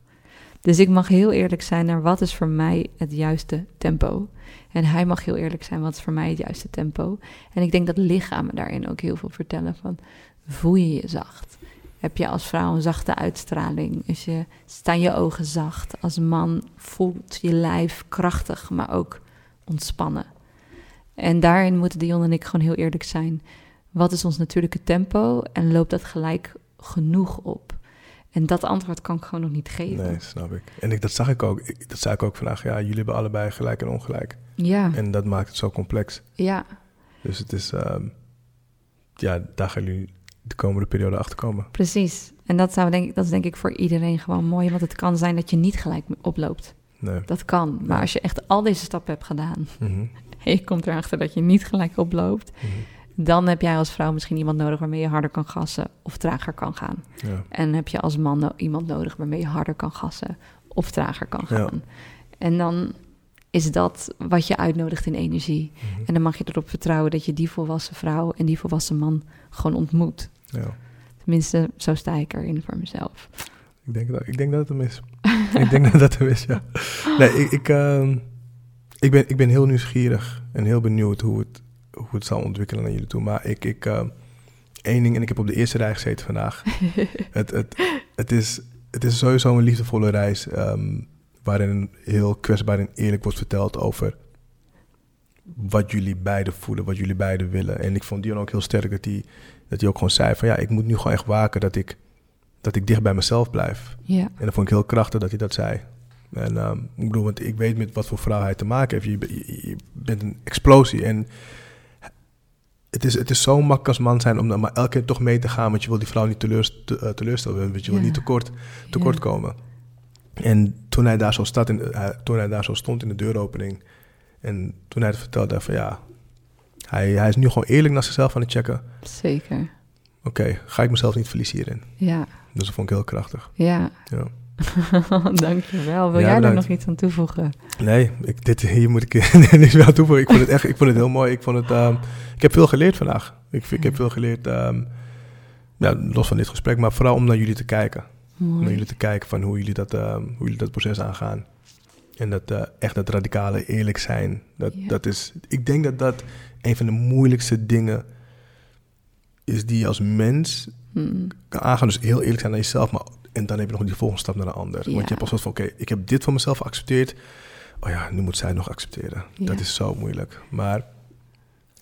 Dus ik mag heel eerlijk zijn naar wat is voor mij het juiste tempo. En hij mag heel eerlijk zijn wat is voor mij het juiste tempo. En ik denk dat lichamen daarin ook heel veel vertellen van voel je je zacht? Heb je als vrouw een zachte uitstraling? Is je, staan je ogen zacht? Als man voelt je lijf krachtig, maar ook ontspannen. En daarin moeten Dion en ik gewoon heel eerlijk zijn. Wat is ons natuurlijke tempo en loopt dat gelijk genoeg op? En dat antwoord kan ik gewoon nog niet geven. Nee, snap ik. En ik, dat zag ik ook. Ik, dat zei ik ook vandaag. Ja, jullie hebben allebei gelijk en ongelijk. Ja, En dat maakt het zo complex. ja, Dus het is... ehm, ja, daar gaan jullie de komende periode achter komen. precies. En dat, zou denk ik, dat is denk ik voor iedereen gewoon mooi. Want het kan zijn dat je niet gelijk oploopt. Nee. Dat kan. Maar Ja. als je echt al deze stappen hebt gedaan... Mhm. en je komt erachter dat je niet gelijk oploopt... Mhm. dan heb jij als vrouw misschien iemand nodig waarmee je harder kan gassen of trager kan gaan. Ja. En heb je als man iemand nodig waarmee je harder kan gassen of trager kan Ja. gaan. En dan is dat wat je uitnodigt in energie. Mhm. En dan mag je erop vertrouwen dat je die volwassen vrouw en die volwassen man gewoon ontmoet. ja. Tenminste, zo sta ik erin voor mezelf. Ik denk dat, ik denk dat het hem is. ik denk dat dat hem is, ja. Nee, ik, ik, ehm, ik, ben, ik ben heel nieuwsgierig en heel benieuwd hoe het, hoe het zal ontwikkelen naar jullie toe. Maar ik, ik ehm, één ding, en ik heb op de eerste rij gezeten vandaag. het, het, het is, het is sowieso een liefdevolle reis. ehm, waarin heel kwetsbaar en eerlijk wordt verteld over wat jullie beiden voelen, wat jullie beiden willen. En ik vond Dion ook heel sterk dat hij, dat hij ook gewoon zei van ja, ik moet nu gewoon echt waken dat ik, dat ik dicht bij mezelf blijf. Ja, En dat vond ik heel krachtig dat hij dat zei. En ehm, ik bedoel, want ik weet met wat voor vrouw hij te maken heeft. Je, je, je bent een explosie. En het is, het is zo makkelijk als man zijn om dan maar elke keer toch mee te gaan. Want je wil die vrouw niet teleurst, te, eh, teleurstellen. Want je wil niet tekort, tekort Ja. komen. En toen hij, daar zo staat in, hij- toen hij daar zo stond in de deuropening. En toen hij het vertelde van ja, hij, hij is nu gewoon eerlijk naar zichzelf aan het checken. zeker. Oké, ga ik mezelf niet verliezen hierin? Ja, Dus dat vond ik heel krachtig. ja. Ja. Dankjewel. Wil Ja, jij daar nog iets aan toevoegen? Nee, ik, dit, hier moet ik niks meer aan toevoegen. Ik vond het echt ik vond het heel mooi. Ik, vond het, ehm, ik heb veel geleerd vandaag. Ik, ik heb veel geleerd, ehm, ja, los van dit gesprek, maar vooral om naar jullie te kijken. Om naar jullie te kijken van hoe jullie dat, ehm, hoe jullie dat proces aangaan. En dat eh, echt dat radicale eerlijk zijn. Dat, Ja. dat is, ik denk dat dat een van de moeilijkste dingen is die je als mens Mm, kan aangaan. Dus heel eerlijk zijn naar jezelf, maar en dan heb je nog die volgende stap naar de ander. Ja. Want je hebt pas wat van, oké, ik heb dit van mezelf geaccepteerd. Oh ja, nu moet zij nog accepteren. Ja. Dat is zo moeilijk. Maar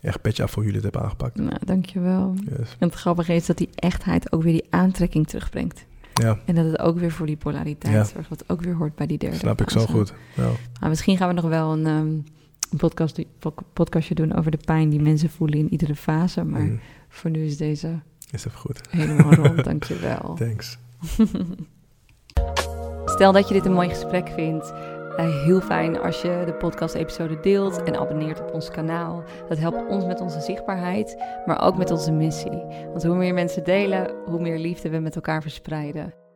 echt petje af voor jullie het hebben aangepakt. nou, dankjewel. Yes. En het grappige is dat die echtheid ook weer die aantrekking terugbrengt. Ja, En dat het ook weer voor die polariteit Ja. zorgt, wat ook weer hoort bij die derde snap ik zo goed. Ja. Maar misschien gaan we nog wel een, ehm, een podcast, podcastje doen over de pijn die mensen voelen in iedere fase. Maar Mm, voor nu is deze is even goed. helemaal rond. Dankjewel. Thanks. Stel dat je dit een mooi gesprek vindt. Eh, heel fijn als je de podcast-episode deelt en abonneert op ons kanaal. Dat helpt ons met onze zichtbaarheid, maar ook met onze missie. Want hoe meer mensen delen, hoe meer liefde we met elkaar verspreiden.